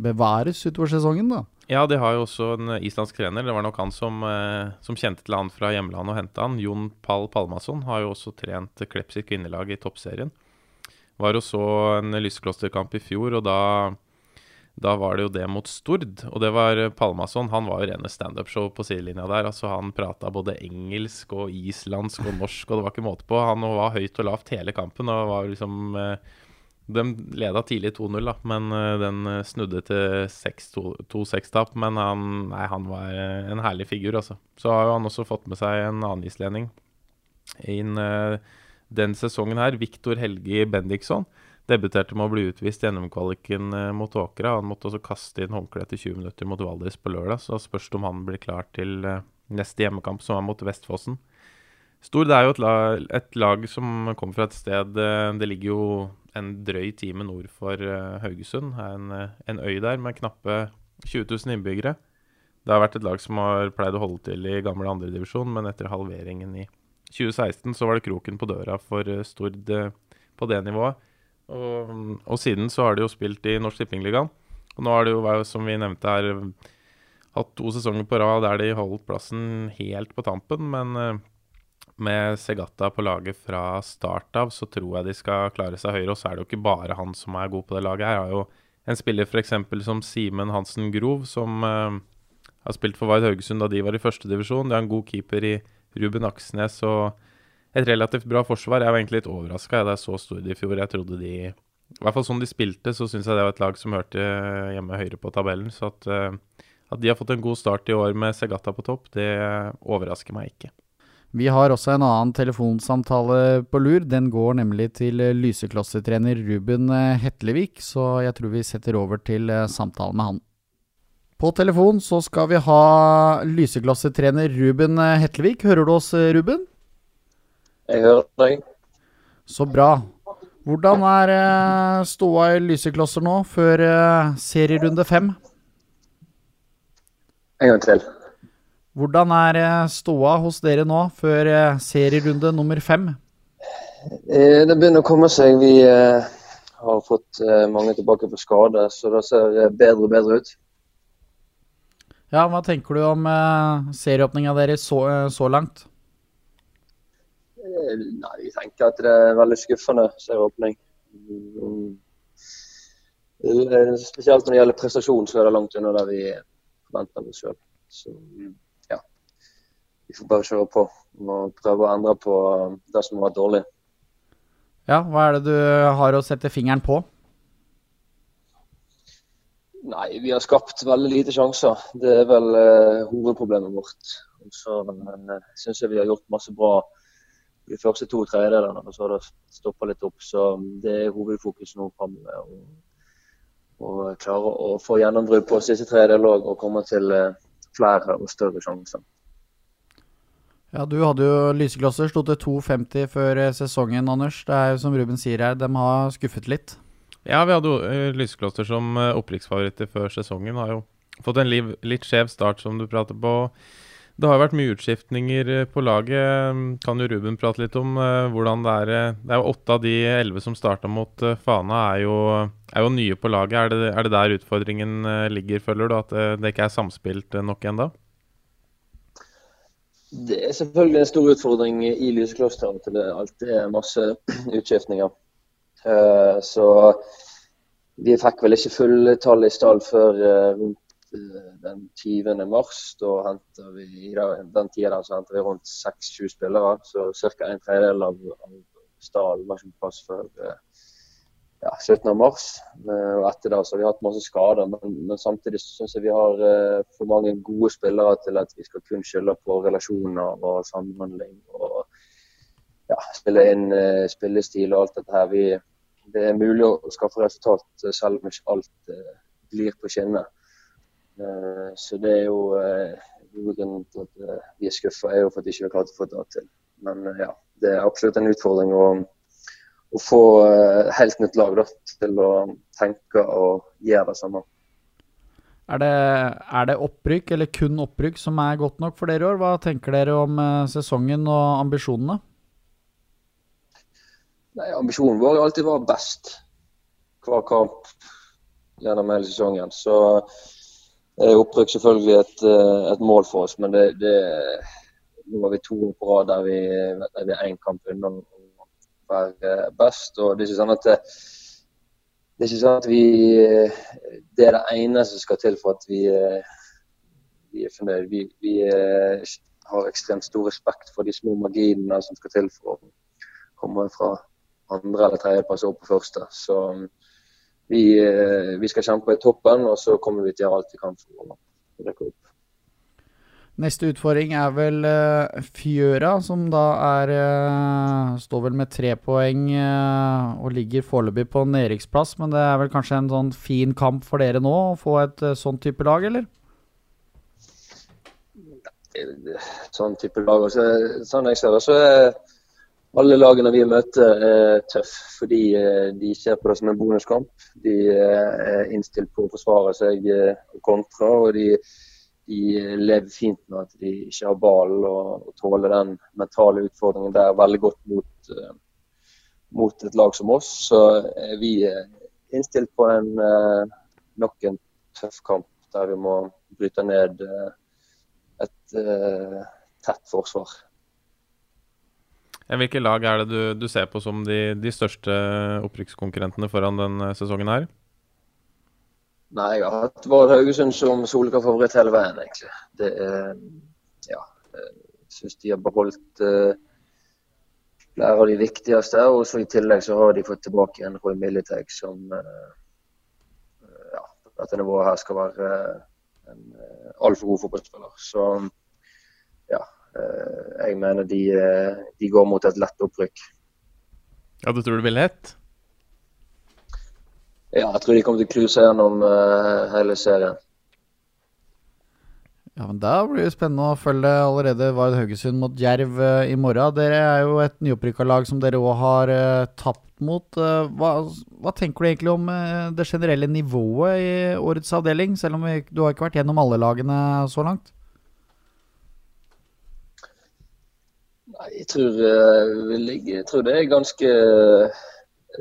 bevares utover sesongen, da. Ja, de har jo også en islandsk trener. Det var nok han som, som kjente til han fra hjemlandet og henta han. Jon Pall Palmason har jo også trent Klepp sitt kvinnelag i toppserien. Var og så en lysklosterkamp i fjor, og da da var det jo det mot Stord, og det var eh, Palmason. Han var jo rene standup-show på sidelinja der. altså Han prata både engelsk og islandsk og norsk, og det var ikke måte på. Han var høyt og lavt hele kampen. og var liksom... Eh, de leda tidlig 2-0, da, men eh, den snudde til 2-6-tap. Men han, nei, han var en herlig figur, altså. Så har jo han også fått med seg en annen islending inn den sesongen her. Viktor Helge Bendiksson debuterte med å bli utvist gjennom kvaliken eh, mot Åkra. Han måtte også kaste inn håndkleet etter 20 minutter mot Valdres på lørdag, så spørs det om han blir klar til eh, neste hjemmekamp, som er mot Vestfossen. Stord er jo et lag, et lag, som kommer fra et sted eh, Det ligger jo en drøy time nord for Haugesund. En, en øy der med knappe 20 000 innbyggere. Det har vært et lag som har pleid å holde til i gamle andredivisjon, men etter halveringen i 2016 så var det kroken på døra for Stord på det nivået. Og, og, siden så har de jo spilt i Norsk Tippingligaen. Og nå har de jo, som vi nevnte her, hatt to sesonger på rad der de holdt plassen helt på tampen. Men uh, med Segata på laget fra start av, så tror jeg de skal klare seg høyere. Og så er det jo ikke bare han som er god på det laget her. Jeg har jo en spiller f.eks. som Simen Hansen Grov, som uh, har spilt for Vard Haugesund da de var i førstedivisjon. De har en god keeper i Ruben Aksnes. og et relativt bra forsvar. Jeg var egentlig litt overraska da jeg så Stord i fjor. Jeg trodde de I hvert fall sånn de spilte, så syns jeg det var et lag som hørte hjemme høyre på tabellen. Så at, eh, at de har fått en god start i år med Segata på topp, det overrasker meg ikke. Vi har også en annen telefonsamtale på lur. Den går nemlig til lyseklossetrener Ruben Hetlevik, så jeg tror vi setter over til eh, samtalen med han. På telefon så skal vi ha lyseklossetrener Ruben Hetlevik. Hører du oss, Ruben? Jeg hører deg. Så bra. Hvordan er uh, ståa i Lyseklosser nå, før uh, serierunde fem? En gang til. Hvordan er uh, ståa hos dere nå, før serierunde nummer fem? det begynner å komme seg. Vi har fått mange tilbake på skade, så det ser bedre og bedre ut. Ja, Hva tenker du om serieåpninga deres så, så langt? Nei, jeg tenker at det er veldig skuffende serieåpning. Spesielt når det gjelder prestasjon, så er det langt unna der vi forventer oss sjøl. Så ja. Vi får bare kjøre på og prøve å endre på det som har vært dårlig. Ja, hva er det du har å sette fingeren på? Nei, vi har skapt veldig lite sjanser. Det er vel uh, hovedproblemet vårt. Så uh, syns jeg vi har gjort masse bra de første to tredjedelene, og så har det stoppa litt opp. Så det er hovedfokus nå framover. Å klare å få gjennombrudd på siste tredjedel òg, og komme til eh, flere og større sjanser. Ja, Du hadde jo lyseklosser, sto til 2,50 før eh, sesongen, Anders. Det er jo som Ruben sier her, de har skuffet litt. Ja, vi hadde jo uh, lyseklosser som opprykksfavoritter før sesongen. Har jo fått en liv, litt skjev start, som du prater på. Det har vært mye utskiftninger eh, på laget. Kan jo Ruben prate litt om uh, hvordan det er? Eh, det er jo åtte av de elleve som starta mot Fana, er jo, er jo, nye på laget. Er det, er det der utfordringen ligger, føler du? At det ikke er samspilt nok ennå? Det er selvfølgelig en stor utfordring i Lysekloster at det alltid er masse utskiftninger. så vi fikk vel ikke fulltallet i stall før rundt den 20. mars. Da henter vi, den tida henter vi rundt seks-sju spillere. Så ca. en tredjedel av, av stallen var ikke på plass før eh, ja, 17. mars. Eh, og etter det så har vi hatt masse skader, men, men samtidig syns jeg vi har uh, for mange gode spillere til at vi skal kun skylde på relasjoner og samhandling. og ja, spille inn uh, spillestil og alt dette her. Vi, det er mulig å skaffe resultat selv om ikke alt uh, blir på skinner. Eh, så det er jo eh, Grunnen til at eh, vi er skuffa, er jo for at vi ikke har klart å få det til. Men ja, det er absolutt en utfordring å, å få helt nytt lag da, til å tenke og gjøre det samme. Er det, er det opprykk, eller kun opprykk, som er godt nok for dere i år? Hva tenker dere om sesongen og ambisjonene? Nei, Ambisjonen vår er alltid å være best hver kamp gjennom hele sesongen. Så er opprykk selvfølgelig et, eh, et mål for oss, men det, det, nå var vi to år på rad der vi, der vi er én kamp unna å være best. og det er ikke sånn at det, det er ikke sånn at vi Det er det ene som skal til for at vi, vi er fornøyd. Vi, vi, har ekstremt stor respekt for de små marginene som skal til for å komme fra andre eller tredjeplass opp på første. Så vi, vi skal kjempe i toppen, og så kommer vi til å gjøre alt vi kan for å rekke opp. Neste utfordring er vel uh, Fjøra, som da er uh, Står vel med tre poeng uh, og ligger foreløpig på nedrykksplass. Men det er vel kanskje en sånn fin kamp for dere nå å få et sånn type lag, eller? Sånn type lag. Også, sånn jeg ser det, så alle lagene vi møter er tøffe fordi de ser på det som en bonuskamp. De er innstilt på å forsvare seg og kontra. og de de lever fint med at de ikke har ballen og, og tåler den mentale utfordringen der veldig godt mot, mot et lag som oss. Så vi er innstilt på en, nok en tøff kamp der vi må bryte ned et tett forsvar. Hvilke lag er det du, du ser på som de, de største opprykkskonkurrentene foran denne sesongen her? Nei, jeg har hatt Vard Haugesund som Solika-favoritt hele veien, egentlig. Det er Ja. Jeg syns de har beholdt uh, flere av de viktigste. Og så i tillegg så har de fått tilbake en Roy Militech som uh, ja, dette nivået her skal være uh, en uh, altfor god fotballspiller. Så jeg mener de, de går mot et lett opprykk. Ja, du tror det blir lett? Ja, jeg tror de kommer til å cruise gjennom uh, hele serien. Ja, men Da blir det spennende å følge allerede Vard Haugesund mot Jerv uh, i morgen. Dere er jo et nyopprykka lag som dere òg har uh, tapt mot. Hva, hva, tenker du egentlig om det generelle nivået i årets avdeling, selv om vi, du har ikke vært gjennom alle lagene så langt? Jeg tror, jeg tror det er ganske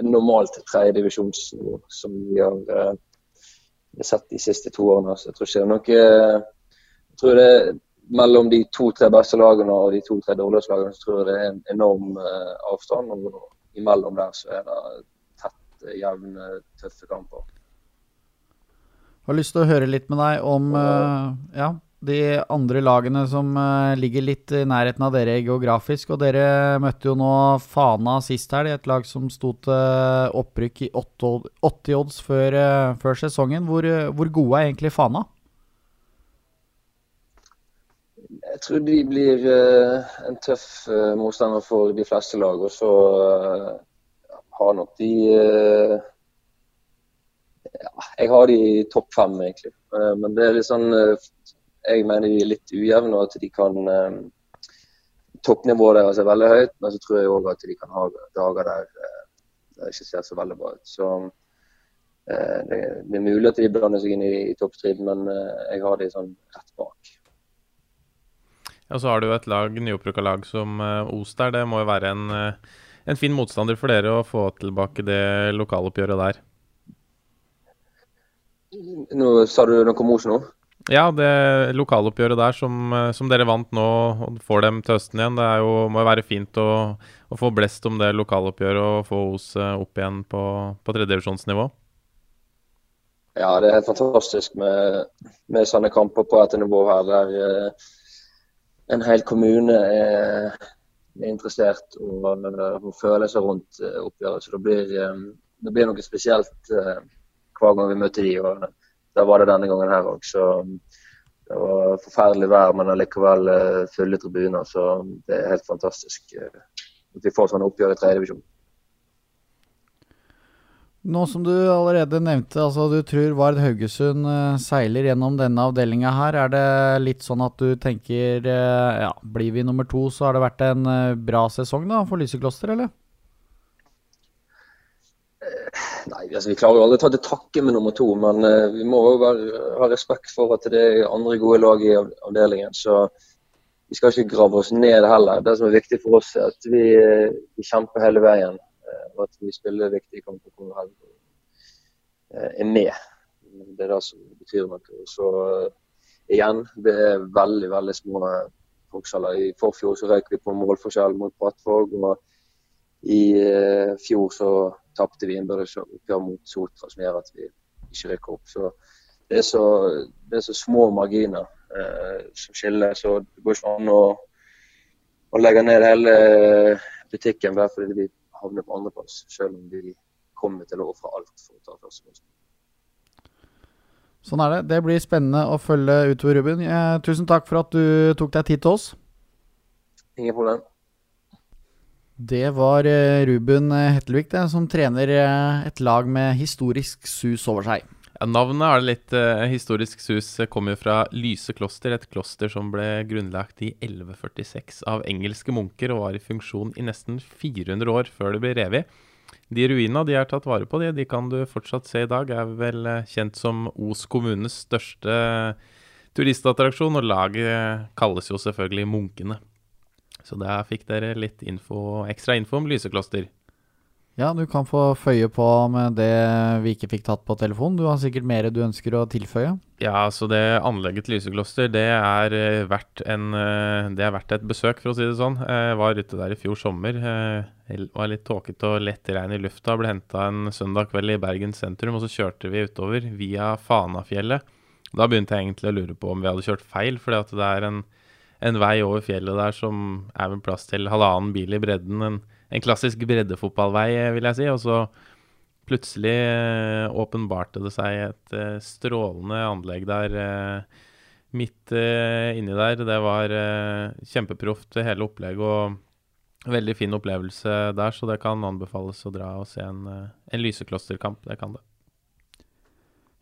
normalt tredjedivisjonsnivå som vi har uh, sett de siste to årene. Så jeg tror ikke det er noe Jeg tror det er mellom de to-tre beste lagene og de to-tre dårligste lagene så tror jeg det er en enorm avstand. Og imellom der så er det tett, jevne, tøffe kamper. Jeg har lyst til å høre litt med deg om ja, de andre lagene som uh, ligger litt i nærheten av dere geografisk. Og dere møtte jo nå Fana sist helg, et lag som sto til opprykk i 80 odds før, uh, før sesongen. Hvor, uh, hvor, gode er egentlig Fana? Jeg tror de blir en tøff motstander for de fleste lag. Og så har nok de ja, Jeg har de i topp fem, egentlig. Men det er litt sånn jeg mener de er litt ujevne, og at de kan eh, Toppnivået deres er veldig høyt, men så tror jeg òg at de kan ha dager der eh, det ikke ser så veldig bra ut. Så eh, det, det, er mulig at de blander seg inn i, i toppstriden, men eh, jeg har de sånn rett bak. Ja, Så har du et lag, nyopprykka lag som uh, Os der. Det må jo være en, uh, en fin motstander for dere å få tilbake det lokaloppgjøret der. Nå Sa du noe om Os nå? Ja, det lokaloppgjøret der som, eh, som, dere vant nå og får dem til høsten igjen, det jo, må jo være fint å, å, få blest om det lokaloppgjøret og få Os eh, opp igjen på, på tredjedivisjonsnivå? Ja, det er helt fantastisk med, med sånne kamper på dette nivået her, der uh, en hel kommune er, er interessert og, og, føler seg rundt oppgjøret. Så det blir, det blir noe spesielt uh, hver gang vi møter de. Og, det var det denne gangen her òg. Så det var forferdelig vær, men allikevel uh, fulle tribuner. Så det er helt fantastisk uh, at vi får sånne oppgjør i tredjedivisjon. Nå som du allerede nevnte, altså du tror Vard Haugesund uh, seiler gjennom denne avdelinga her. Er det litt sånn at du tenker ja, blir vi nummer to, så har det vært en bra sesong da for Lysekloster, eller? Nei, altså Vi klarer jo aldri å ta til takke med nummer to, men uh, vi må jo være, ha respekt for at det er andre gode lag i avdelingen. Så vi skal ikke grave oss ned heller. Det som er viktig for oss, er at vi, vi kjemper hele veien. Uh, og at vi spiller viktige kamper hvor vi uh, er med. Det er det som betyr noe. Så igjen, det er veldig, veldig små forskjeller. I forfjor så røyk vi på målforskjell mot Brattvåg. og i fjor så tapte vi innbyrdes oppgjør mot Sotra, som gjør at vi ikke rykker opp. Så det er så, det er så små marginer eh, som skiller. Så det går ikke an å, å legge ned hele butikken bare fordi vi havner på andreplass, selv om vi kommer til å ofre alt for å ta førsteplassen. Sånn er det. Det blir spennende å følge utover, Ruben. Eh, tusen takk for at du tok deg tid til oss. Ingen problem. Det var eh, Ruben eh, Hettelvik det, som trener eh, et lag med historisk sus over seg. Ja, navnet er litt uh, historisk sus. Kommer fra Lyse kloster, et kloster som ble grunnlagt i 1146 av engelske munker og var i funksjon i nesten 400 år før det ble revet. De ruina de er tatt vare på, de, de kan du fortsatt se i dag. Er vel kjent som Os kommunes største turistattraksjon, og laget kalles jo selvfølgelig Munkene. Så der fikk dere litt info, ekstra info om Lysekloster. Ja, du kan få føye på med det vi ikke fikk tatt på telefon. Du har sikkert mer du ønsker å tilføye? Ja, så det anlegget til Lysekloster, det er, eh, verdt en, eh, det er verdt et besøk, for å si det sånn. Jeg var ute der i fjor sommer. Det var litt tåkete og lett regn i lufta. Ble henta en søndag kveld i Bergen sentrum, og så kjørte vi utover via Fanafjellet. Da begynte jeg egentlig å lure på om vi hadde kjørt feil, fordi at det er en en vei over fjellet der som er vel plass til halvannen bil i bredden. En, en klassisk breddefotballvei, vil jeg si. Og så plutselig eh, åpenbarte det seg et eh, strålende anlegg der eh, midt eh, inni der. Det var eh, kjempeproft hele opplegget og veldig fin opplevelse der, så det kan anbefales å dra og se en, eh, en lyseklosterkamp. Det kan det.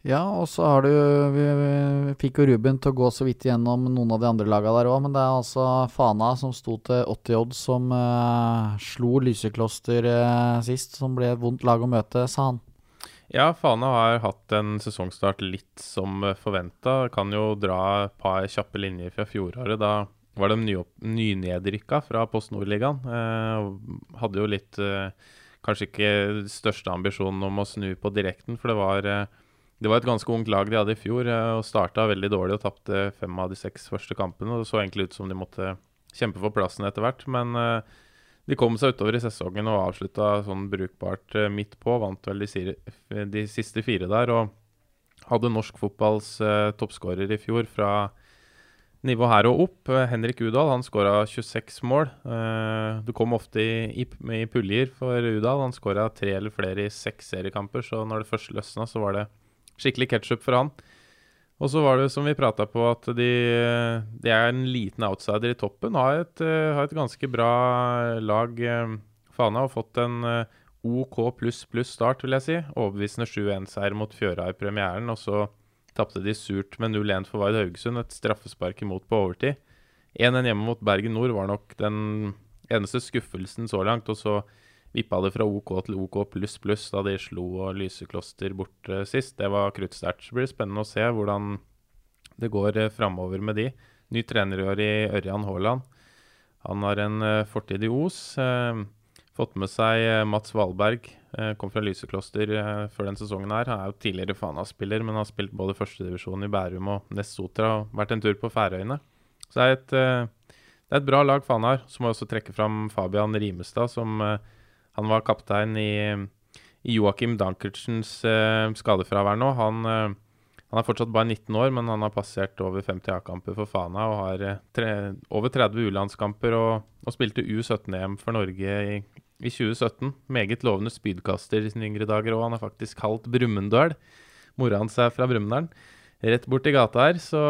Ja, og så har du vi, vi, fikk jo Ruben til å gå så vidt igjennom noen av de andre laga der òg, men det er altså Fana som sto til 80 odds, som uh, slo Lysekloster uh, sist, som ble et vondt lag å møte, sa han. Ja, Fana har hatt en sesongstart litt som forventa. Kan jo dra et par kjappe linjer fra fjoråret. Da var de nynedrykka fra Post Nord-ligaen. Eh, hadde jo litt eh, Kanskje ikke største ambisjonen om å snu på direkten, for det var eh, det var et ganske ungt lag de hadde i fjor, eh, og starta veldig dårlig og tapte fem av de seks første kampene. og Det så egentlig ut som de måtte kjempe for plassen etter hvert, men uh, de kom seg utover i sesongen og avslutta sånn brukbart uh, midt på. Vant vel de, de, siste fire der og hadde norsk fotballs toppskårer i fjor fra nivå her og opp. Henrik Udal han skåra 26 mål. du kom ofte i, i, i puljer for Udal. Han skåra tre eller flere i seks seriekamper, så når det først løsna, så var det Skikkelig ketsjup for han. Og så var det som vi prata på, at de, de, er en liten outsider i toppen. Har et, har et ganske bra lag. Fana har fått en OK pluss pluss start, vil jeg si. Overbevisende 7-1-seier mot Fjøra i premieren. Og så tapte de surt med 0-1 for Vard Haugesund. Et straffespark imot på overtid. 1-1 hjemme mot Bergen Nord var nok den eneste skuffelsen så langt. Og så vippa det fra OK til OK pluss pluss da de slo og Lysekloster bort uh, sist. Det var kruttsterkt. Så blir det spennende å se hvordan det går uh, framover med de. Ny trener i år i Ørjan Haaland. Han har en uh, fortid i Os. Fått med seg Mats Valberg. kom fra Lysekloster før den sesongen her. Han er jo tidligere Fana-spiller, men har spilt både førstedivisjon i Bærum og Nessotra og vært en tur på Færøyene. Så det er et, det er et bra lag Fana har. Så må jeg også trekke fram Fabian Rimestad, som han var kaptein i, i Joakim Dankertsens uh, skadefravær nå. Han, uh, han, er fortsatt bare 19 år, men han har passert over 50 A-kamper for Fana og har uh, tre, over 30 U-landskamper og, og, spilte U17-EM for Norge i, i 2017. Meget lovende spydkaster i sine yngre dager, og han er faktisk kalt Brumunddøl. Mora hans er fra Brumunddal. Rett borti gata her, så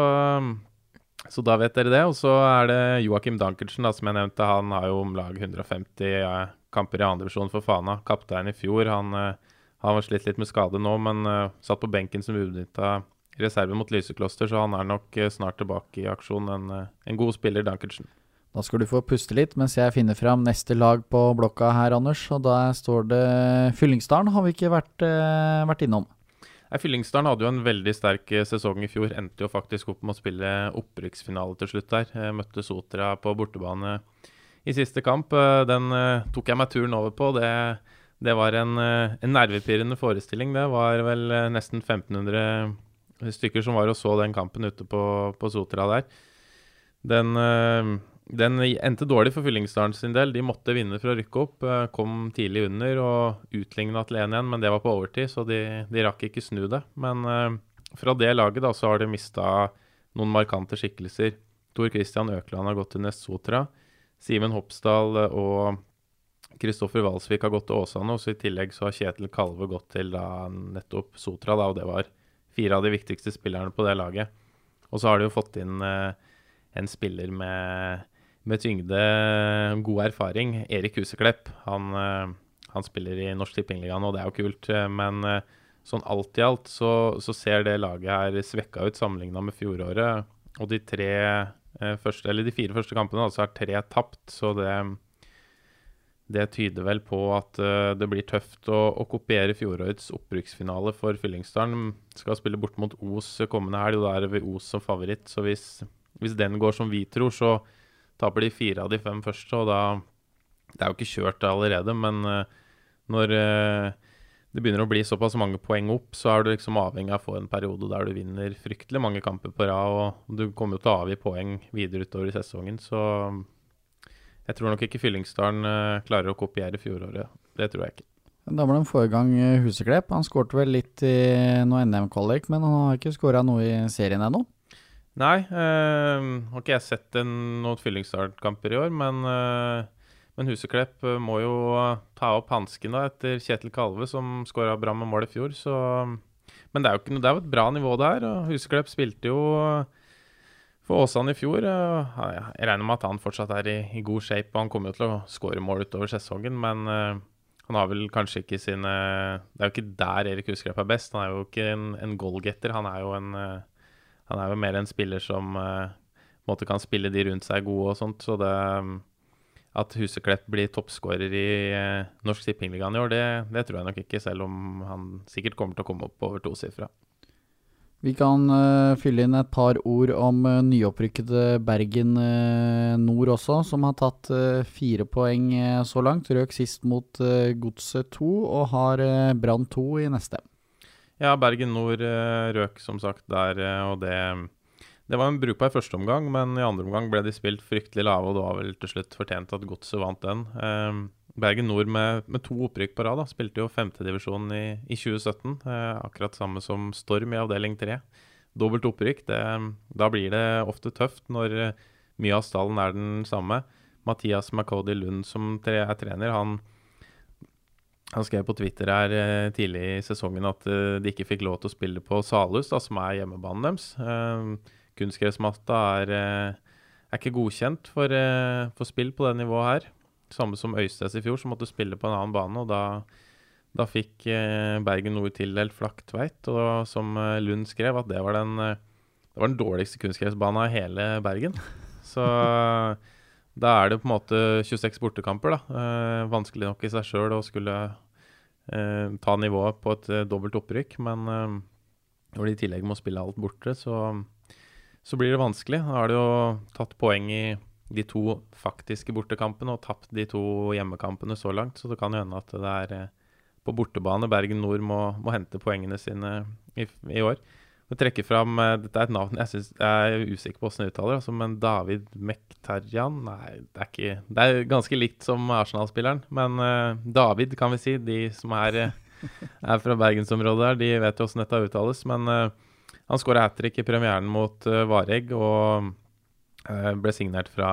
så da vet dere det. Og så er det Joakim Dankertsen, da, som jeg nevnte. Han har jo om lag 150 ja, kamper i andredivisjon for Fana. Kaptein i fjor. Han, uh, han var slitt litt med skade nå, men uh, satt på benken som ubenytta reserve mot Lysekloster, så han er nok uh, snart tilbake i aksjon. En, en god spiller, Dankertsen. Da skal du få puste litt mens jeg finner fram neste lag på blokka her, Anders. Og da står det Fyllingsdalen, har vi ikke vært, eh, vært innom. Nei, Fyllingsdalen hadde jo en veldig sterk eh, sesong i fjor. Endte jo faktisk opp med å spille opprykksfinale til slutt der. Eh, møtte Sotra på bortebane i siste kamp. Eh, den eh, tok jeg meg turen over på. Det, det var en, eh, en nervepirrende forestilling. Det var vel nesten 1500 stykker som var og så den kampen ute på, på Sotra der. Den den endte dårlig for Fyllingsdalen sin del. De måtte vinne for å rykke opp. Kom tidlig under og utligna til 1-1, men det var på overtid, så de, de rakk ikke snu det. Men fra det laget da, så har de mista noen markante skikkelser. Tor Christian Økland har gått til Nest Sotra. Simen Hopsdal eh, og Kristoffer Walsvik har gått til Åsane. Og så i tillegg så har Kjetil Kalve gått til da nettopp Sotra, da, og det var fire av de viktigste spillerne på det laget. Og så har de jo fått inn eh, en spiller med med tyngde, god erfaring. Erik Huseklepp. Han, eh, han spiller i Norsk Tippingligaen, og det er jo kult. eh, Men eh, sånn alt i alt så, så ser det laget her svekka ut sammenligna med fjoråret. Og de tre første, eller de fire første kampene altså er tre tapt, så det det tyder vel på at eh, det blir tøft å, å kopiere fjorårets opprykksfinale for Fyllingsdalen. Skal spille bort mot Os kommende helg, og da er det Os som favoritt. Så hvis, hvis den går som vi tror, så taper de fire av de fem første, og da Det er jo ikke kjørt allerede, men eh, når eh, det begynner å bli såpass mange poeng opp, så er du liksom avhengig av å få en periode der du vinner fryktelig mange kamper på rad, og du kommer jo til å avgi poeng videre utover i sesongen, så jeg tror nok ikke Fyllingsdalen eh, klarer å kopiere fjoråret. Det tror jeg ikke. Da må de få i gang eh, Huseklepp. Han skårte vel litt i noe NM-kvalik, men han har ikke skåra noe i serien ennå. Nei, øh, har ikke jeg sett en, noen Fyllingsdal-kamper i år, men, eh, men Huseklepp eh, må jo eh, ta opp hansken etter Kjetil Kalve, som skåra bra med mål i fjor. Så, men det er jo det er jo et bra nivå det her. og Huseklepp spilte jo eh, for Åsane i fjor. Jeg regner med at han fortsatt er i, i god shape, og han kommer jo til å skåre mål utover sesongen, men han har vel kanskje ikke sine Det er jo ikke der Erik Huseklepp er best. Han er jo ikke en, en goalgetter. Han er jo en han er jo mer en spiller som på en kan spille de rundt seg gode og sånt. Så det at Huseklepp blir toppskårer i eh, Norsk Tippingligaen i år, det, det tror jeg nok ikke, selv om han sikkert kommer til å komme opp over tosifra. Vi kan uh, fylle inn et par ord om uh, nyopprykkede Bergen uh, Nord også, som har tatt eh, fire poeng eh, så langt. Røk sist mot Godset 2 og har Brann 2 i neste. Ja, Bergen Nord eh, røk som sagt der, eh, og det det var en brukbar førsteomgang, men i andre omgang ble de spilt fryktelig lave, og det var vel til slutt fortjent at Godset vant den. Eh, Bergen Nord med, med to opprykk på rad da, spilte jo femtedivisjon i, i 2017. Eh, akkurat samme som Storm i avdeling tre. Dobbelt opprykk. Det, da blir det ofte tøft når eh, mye av stallen er den samme. Mathias McCody Lund som tre, er trener, han, han skrev på Twitter her eh, tidlig i sesongen at eh, de ikke fikk lov til å spille på Salhus, som er hjemmebanen deres. Eh, kunstgressmatta er, eh, er ikke godkjent for, eh, for spill på det nivået her. Samme som Øystes i fjor, som måtte spille på en annen bane. og Da, da fikk eh, Bergen Nord tildelt Flaktveit, og som Lund skrev, at det var den, det var den dårligste kunstgressbanen i hele Bergen. Så da er det på en måte 26 bortekamper. da. Vanskelig nok i seg sjøl å skulle eh, ta nivået på et eh, dobbelt opprykk, men eh, når de i tillegg må spille alt borte, så, så blir det vanskelig. Da har de jo tatt poeng i de to faktiske bortekampene og tapt de to hjemmekampene så langt, så det kan hende at det er eh, på bortebane Bergen Nord må, må hente poengene sine i, i år. Jeg trekker fram, eh, Dette er et navn jeg, synes, jeg er usikker på hvordan jeg uttaler, altså, men David Mektarjan Nei, det er ikke Det er ganske likt som Arsenal-spilleren, men uh, David, kan vi si. De som er, er fra bergensområdet her, de vet jo hvordan dette uttales. Men eh, han skåra hat trick i premieren mot uh, Varegg og uh, ble signert fra,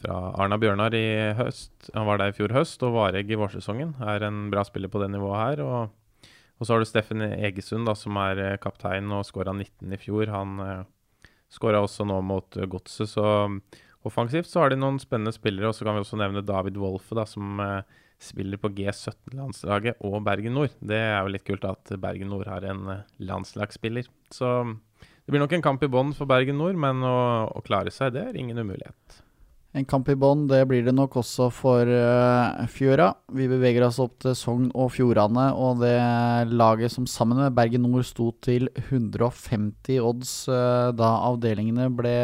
fra Arna Bjørnar i høst. Han var der i fjor høst, og Varegg i vårsesongen. Er en bra spiller på det nivået her. og og så har du Steffen Egesund, da, som er eh, kaptein og skåra 19 i fjor. Han uh, skåra også nå mot Godset, så offensivt så har de noen spennende spillere. Og så kan vi også nevne David Wolfe, da, som eh, spiller på G17-landslaget og Bergen Nord. Det er jo litt kult at Bergen Nord har en eh, landslagsspiller. Så det blir nok en kamp i bånn for Bergen Nord, men å, å klare seg, det er ingen umulighet. En kamp i bånn, det blir det nok også for uh, Fjøra. Vi beveger oss opp til Sogn og Fjordane, og det laget som sammen med Bergen Nord sto til 150 odds uh, da avdelingene ble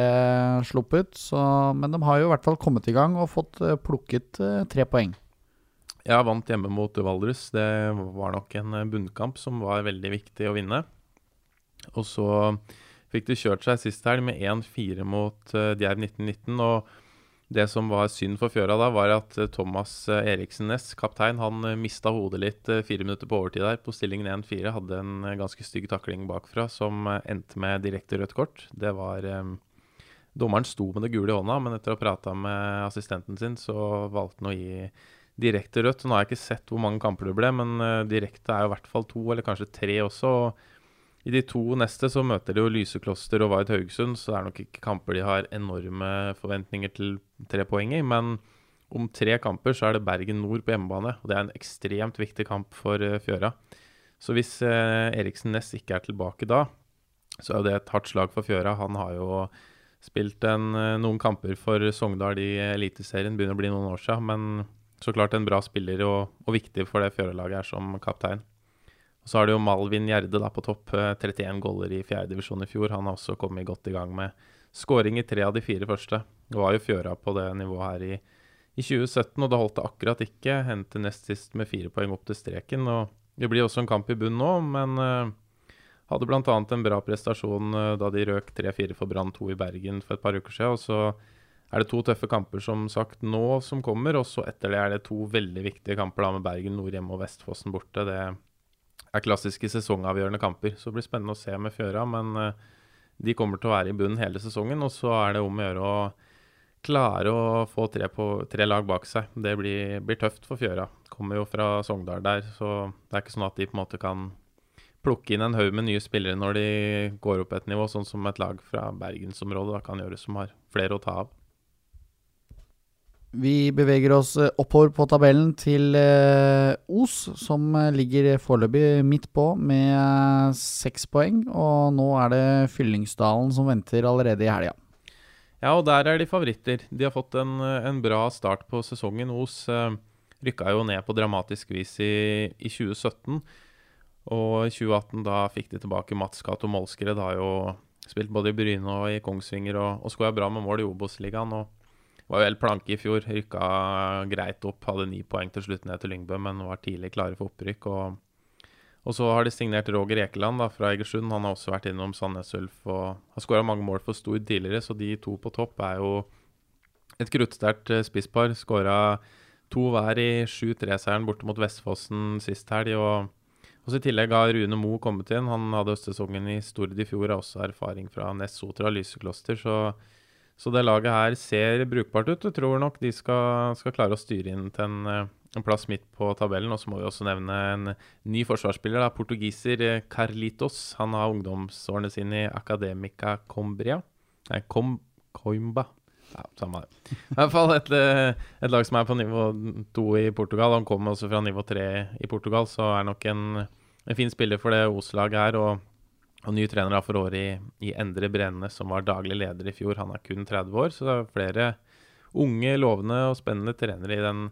sluppet. Så, men de har jo i hvert fall kommet i gang og fått uh, plukket tre poeng. Ja, vant hjemme mot Valdres. Det var nok en bunnkamp som var veldig viktig å vinne. Og så fikk de kjørt seg sist helg med 1-4 mot Djerv 1919. og det som var synd for Fjøra da, var at eh, Thomas eh, Eriksen Næss, kaptein, han eh, mista hodet litt fire minutter på overtid der. På stillingen 1-4 hadde en ganske stygg takling bakfra som endte med direkte rødt kort. Det var um, Dommeren sto med det gule i hånda, men etter å ha prata med assistenten sin, så valgte han å gi direkte rødt. Nå har jeg ikke sett hvor mange kamper det ble, men uh, direkte er jo i hvert fall to, eller kanskje tre også. og i de to neste så møter de jo Lysekloster og Vaid Haugesund, så det er nok ikke kamper de har enorme forventninger til tre poeng i. Men om tre kamper så er det Bergen Nord på hjemmebane, og det er en ekstremt viktig kamp for uh, Fjøra. Så hvis uh, Eriksen Næss ikke er tilbake da, så er det et hardt slag for Fjøra. Han har jo spilt en, noen kamper for Sogndal i Eliteserien, begynner å bli noen år siden. Men så klart en bra spiller og, og viktig for det Fjøre-laget er som kaptein. Og Så har du jo Malvin Gjerde da på topp, 31 eh, goller i fjerdedivisjon i fjor. Han har også kommet godt i gang med skåring i tre av de fire første. Det var jo Fjøra på det nivået her i, i 2017, og da holdt det akkurat ikke. Hendte nest sist med fire poeng opp til streken. og Det blir også en kamp i bunn nå, men uh, hadde bl.a. en bra prestasjon uh, da de røk 3-4 for Brann 2 i Bergen for et par uker siden. og så er det to tøffe kamper som sagt nå som kommer, og så etter det er det to veldig viktige kamper da med Bergen nord hjemme og Vestfossen borte. Det er klassiske sesongavgjørende kamper. Så det blir spennende å se med Fjøra. Men uh, de kommer til å være i bunnen hele sesongen. Og så er det om å gjøre å klare å få tre, på, tre lag bak seg. Det blir, blir, tøft for Fjøra. Kommer jo fra Sogndal der, så det er ikke sånn at de på en måte kan plukke inn en haug med nye spillere når de går opp et nivå, sånn som et lag fra bergensområdet kan gjøre, som har flere å ta av. Vi beveger oss eh, oppover på tabellen til eh, Os, som eh, ligger foreløpig midt på med seks poeng. Og nå er det Fyllingsdalen som venter allerede i helga. Ja, og der er de favoritter. De har fått en, en bra start på sesongen. Os rykka jo ned på dramatisk vis i, i 2017. Og i 2018 da fikk de tilbake Mats Cato Molskred. Har jo spilt både i Bryne og i Kongsvinger og, og skåra bra med mål i Obos-ligaen. og var jo helt planke i fjor. Rykka greit opp, hadde ni poeng til slutt ned til Lyngbø, men var tidlig klare for opprykk. Og, og så har de signert Roger Ekeland da, fra Egersund. Han har også vært innom Sandnes Ulf og har skåra mange mål for Stord tidligere, så de to på topp er jo et kruttsterkt eh, spisspar. Skåra to hver i 7-3-seieren borte mot Vestfossen sist helg. og også I tillegg har Rune Moe kommet inn. Han hadde høstsesongen i Stord i fjor, har også erfaring fra Ness Sotra Lysekloster. så så det laget her ser brukbart ut. Jeg tror nok de skal, skal klare å styre inn til en, eh, en, plass midt på tabellen. Og så må vi også nevne en ny forsvarsspiller, da, portugiser eh, Carlitos. Han har ungdomsårene sine i Academica Combria. Nei, Com Coimba. Ja, samme det. I hvert fall et, eh, et, lag som er på nivå to i Portugal. Han kommer også fra nivå tre i Portugal, så er nok en, en fin spiller for det Os-laget her. og og ny trener for året i, i Endre Brenne, som var daglig leder i fjor. Han er kun 30 år, så det er flere unge, lovende og spennende trenere i den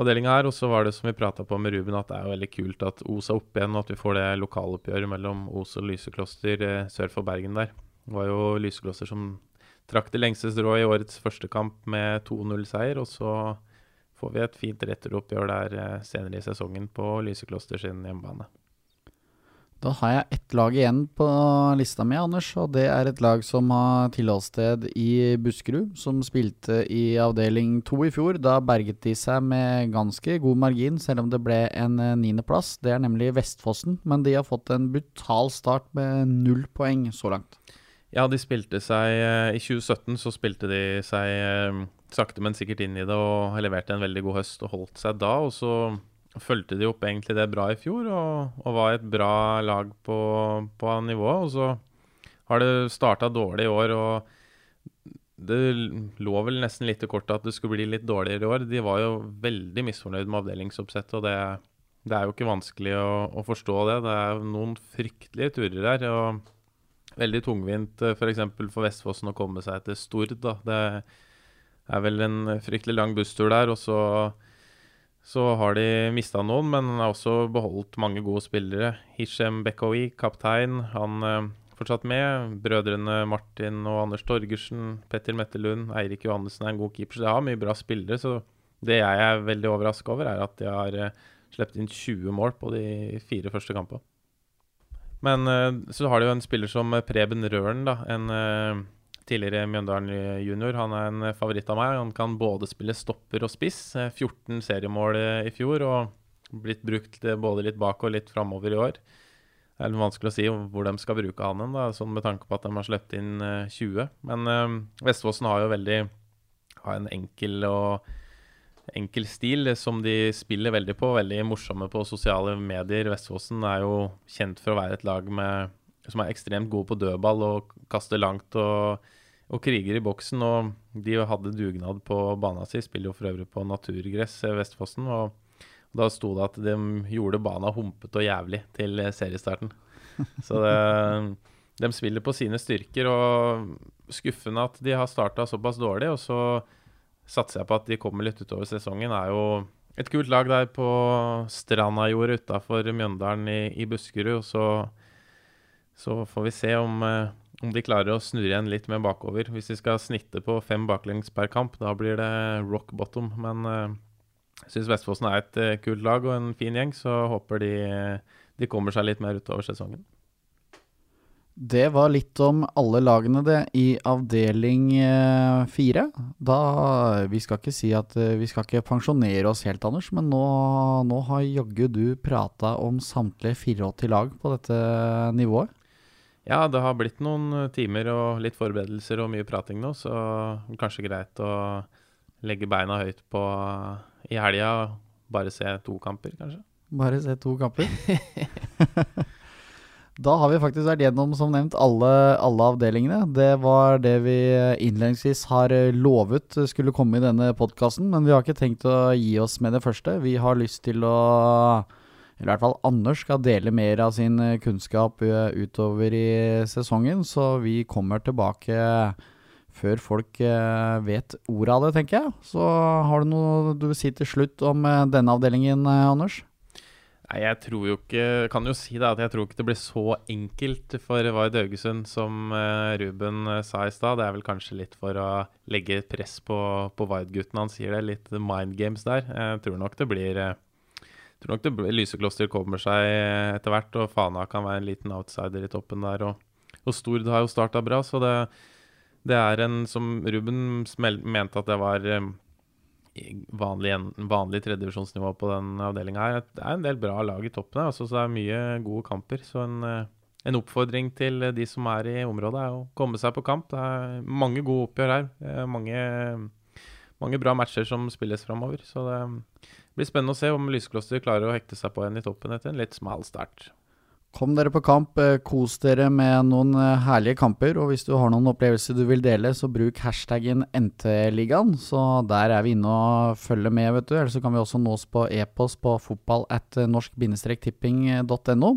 avdelinga her. Og så var det som vi prata på med Ruben, at det er veldig kult at Os er oppe igjen, og at vi får det lokaloppgjøret mellom Os og Lysekloster eh, sør for Bergen der. Det var jo Lysekloster som trakk det lengste strået i årets første kamp med 2-0-seier. Og så får vi et fint retteroppgjør der eh, senere i sesongen på Lysekloster sin hjemmebane. Da har jeg ett lag igjen på lista mi, Anders. Og det er et lag som har tilholdssted i Buskerud. Som spilte i avdeling to i fjor. Da berget de seg med ganske god margin, selv om det ble en eh, niendeplass. Det er nemlig Vestfossen. Men de har fått en brutal start med null poeng så langt. Ja, de spilte seg eh, I 2017 så spilte de seg eh, sakte, men sikkert inn i det og leverte en veldig god høst og holdt seg da. Og så fulgte de opp egentlig det bra i fjor og, og var et bra lag på, på nivået. Og så har det starta dårlig i år, og det lå vel nesten litt i kortet at det skulle bli litt dårligere i år. De var jo veldig misfornøyd med avdelingsoppsettet, og det, det er jo ikke vanskelig å, å, forstå det. Det er noen fryktelige turer her. og Veldig tungvint f.eks. For, for Vestfossen å komme seg til Stord. da. Det er vel en fryktelig lang busstur der, og så, så har de mista noen, men har også beholdt mange gode spillere. Hishem Bekhoui, kaptein, han eh, fortsatt med. Brødrene Martin og Anders Torgersen, Petter Mettelund, Eirik Johannessen er en god keeper, så de har mye bra spillere. Så det jeg er veldig overraska over, er at de har eh, sluppet inn 20 mål på de fire første kampene. Men eh, så har de jo en spiller som Preben Røren, da. En eh, tidligere Mjøndalen junior. Han er en favoritt av meg. Han kan både spille stopper og spiss. 14 seriemål i fjor og blitt brukt både litt bak og litt framover i år. Det er litt vanskelig å si hvor de skal bruke han hen, sånn med tanke på at de har sluppet inn 20. Men øh, Vestfossen har jo veldig har en enkel og enkel stil som de spiller veldig på. Veldig morsomme på sosiale medier. Vestfossen er jo kjent for å være et lag med, som er ekstremt gode på dødball og kaster langt og, og kriger i boksen. Og de hadde dugnad på bana sin. Spiller jo for øvrig på naturgress, Vestfossen. og da sto det at de gjorde bana humpete og jævlig til seriestarten. Så det, de spiller på sine styrker, og skuffende at de har starta såpass dårlig. Og så satser jeg på at de kommer litt utover sesongen. er jo et kult lag der på Strandajordet utafor Mjøndalen i, i, Buskerud. Og så, så, får vi se om, eh, om, de klarer å snurre igjen litt mer bakover. Hvis de skal snitte på fem baklengs per kamp, da blir det rock bottom. Men eh, jeg syns Vestfossen er et eh, kult lag og en fin gjeng, så håper de, de kommer seg litt mer utover sesongen. Det var litt om alle lagene det i avdeling eh, fire. Da Vi skal ikke si at vi skal ikke pensjonere oss helt, Anders, men nå, nå har jaggu du prata om samtlige 84 lag på dette nivået. Ja, det har blitt noen timer og litt forberedelser og mye prating nå, så kanskje greit å legge beina høyt på i helga. Bare se to kamper, kanskje. Bare se to kamper? Da har vi faktisk vært gjennom, som nevnt, alle, alle, avdelingene. Det var det vi innledningsvis har lovet skulle komme i denne podkasten, men vi har ikke tenkt å gi oss med det første. Vi har lyst til å I hvert fall Anders skal dele mer av sin kunnskap utover i sesongen, så vi kommer tilbake før folk vet ordet av det, tenker jeg. Så har du noe du vil si til slutt om denne avdelingen, Anders? Nei, jeg tror jo ikke Kan jo si da at jeg tror ikke det blir så enkelt for Vard Haugesund som Ruben sa i stad. Det er vel kanskje litt for å legge press på, på Vard-gutten. Han sier det. Litt mind games der. Jeg tror nok det blir tror nok det Lysekloster kommer seg etter hvert, og Fana kan være en liten outsider i toppen der. Og, og Stord har jo starta bra, så det, det er en som Ruben mente at det var um, vanlig, vanlig tredjevisjonsnivå på den avdelinga her. Det er en del bra lag i toppen her, altså, så det er mye gode kamper. Så en, eh, en, oppfordring til de som er i området, er å komme seg på kamp. Det er mange gode oppgjør her. Mange, mange bra matcher som spilles framover. Så det blir spennende å se om Lysekloster klarer å hekte seg på igjen i toppen etter en litt smal start. Kom dere på kamp, eh, kos dere med noen eh, herlige kamper. Og hvis du har noen opplevelser du vil dele, så bruk hashtaggen NT-ligaen. Så der er vi inne og følger med, vet du. Eller så kan vi også nås på e-post på fotball at norsk-tipping.no.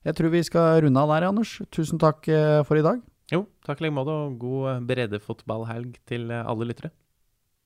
Jeg tror vi skal runde av der, Anders. Tusen takk eh, for i dag. Jo, takk i like måte, og god breddefotballhelg til alle lyttere.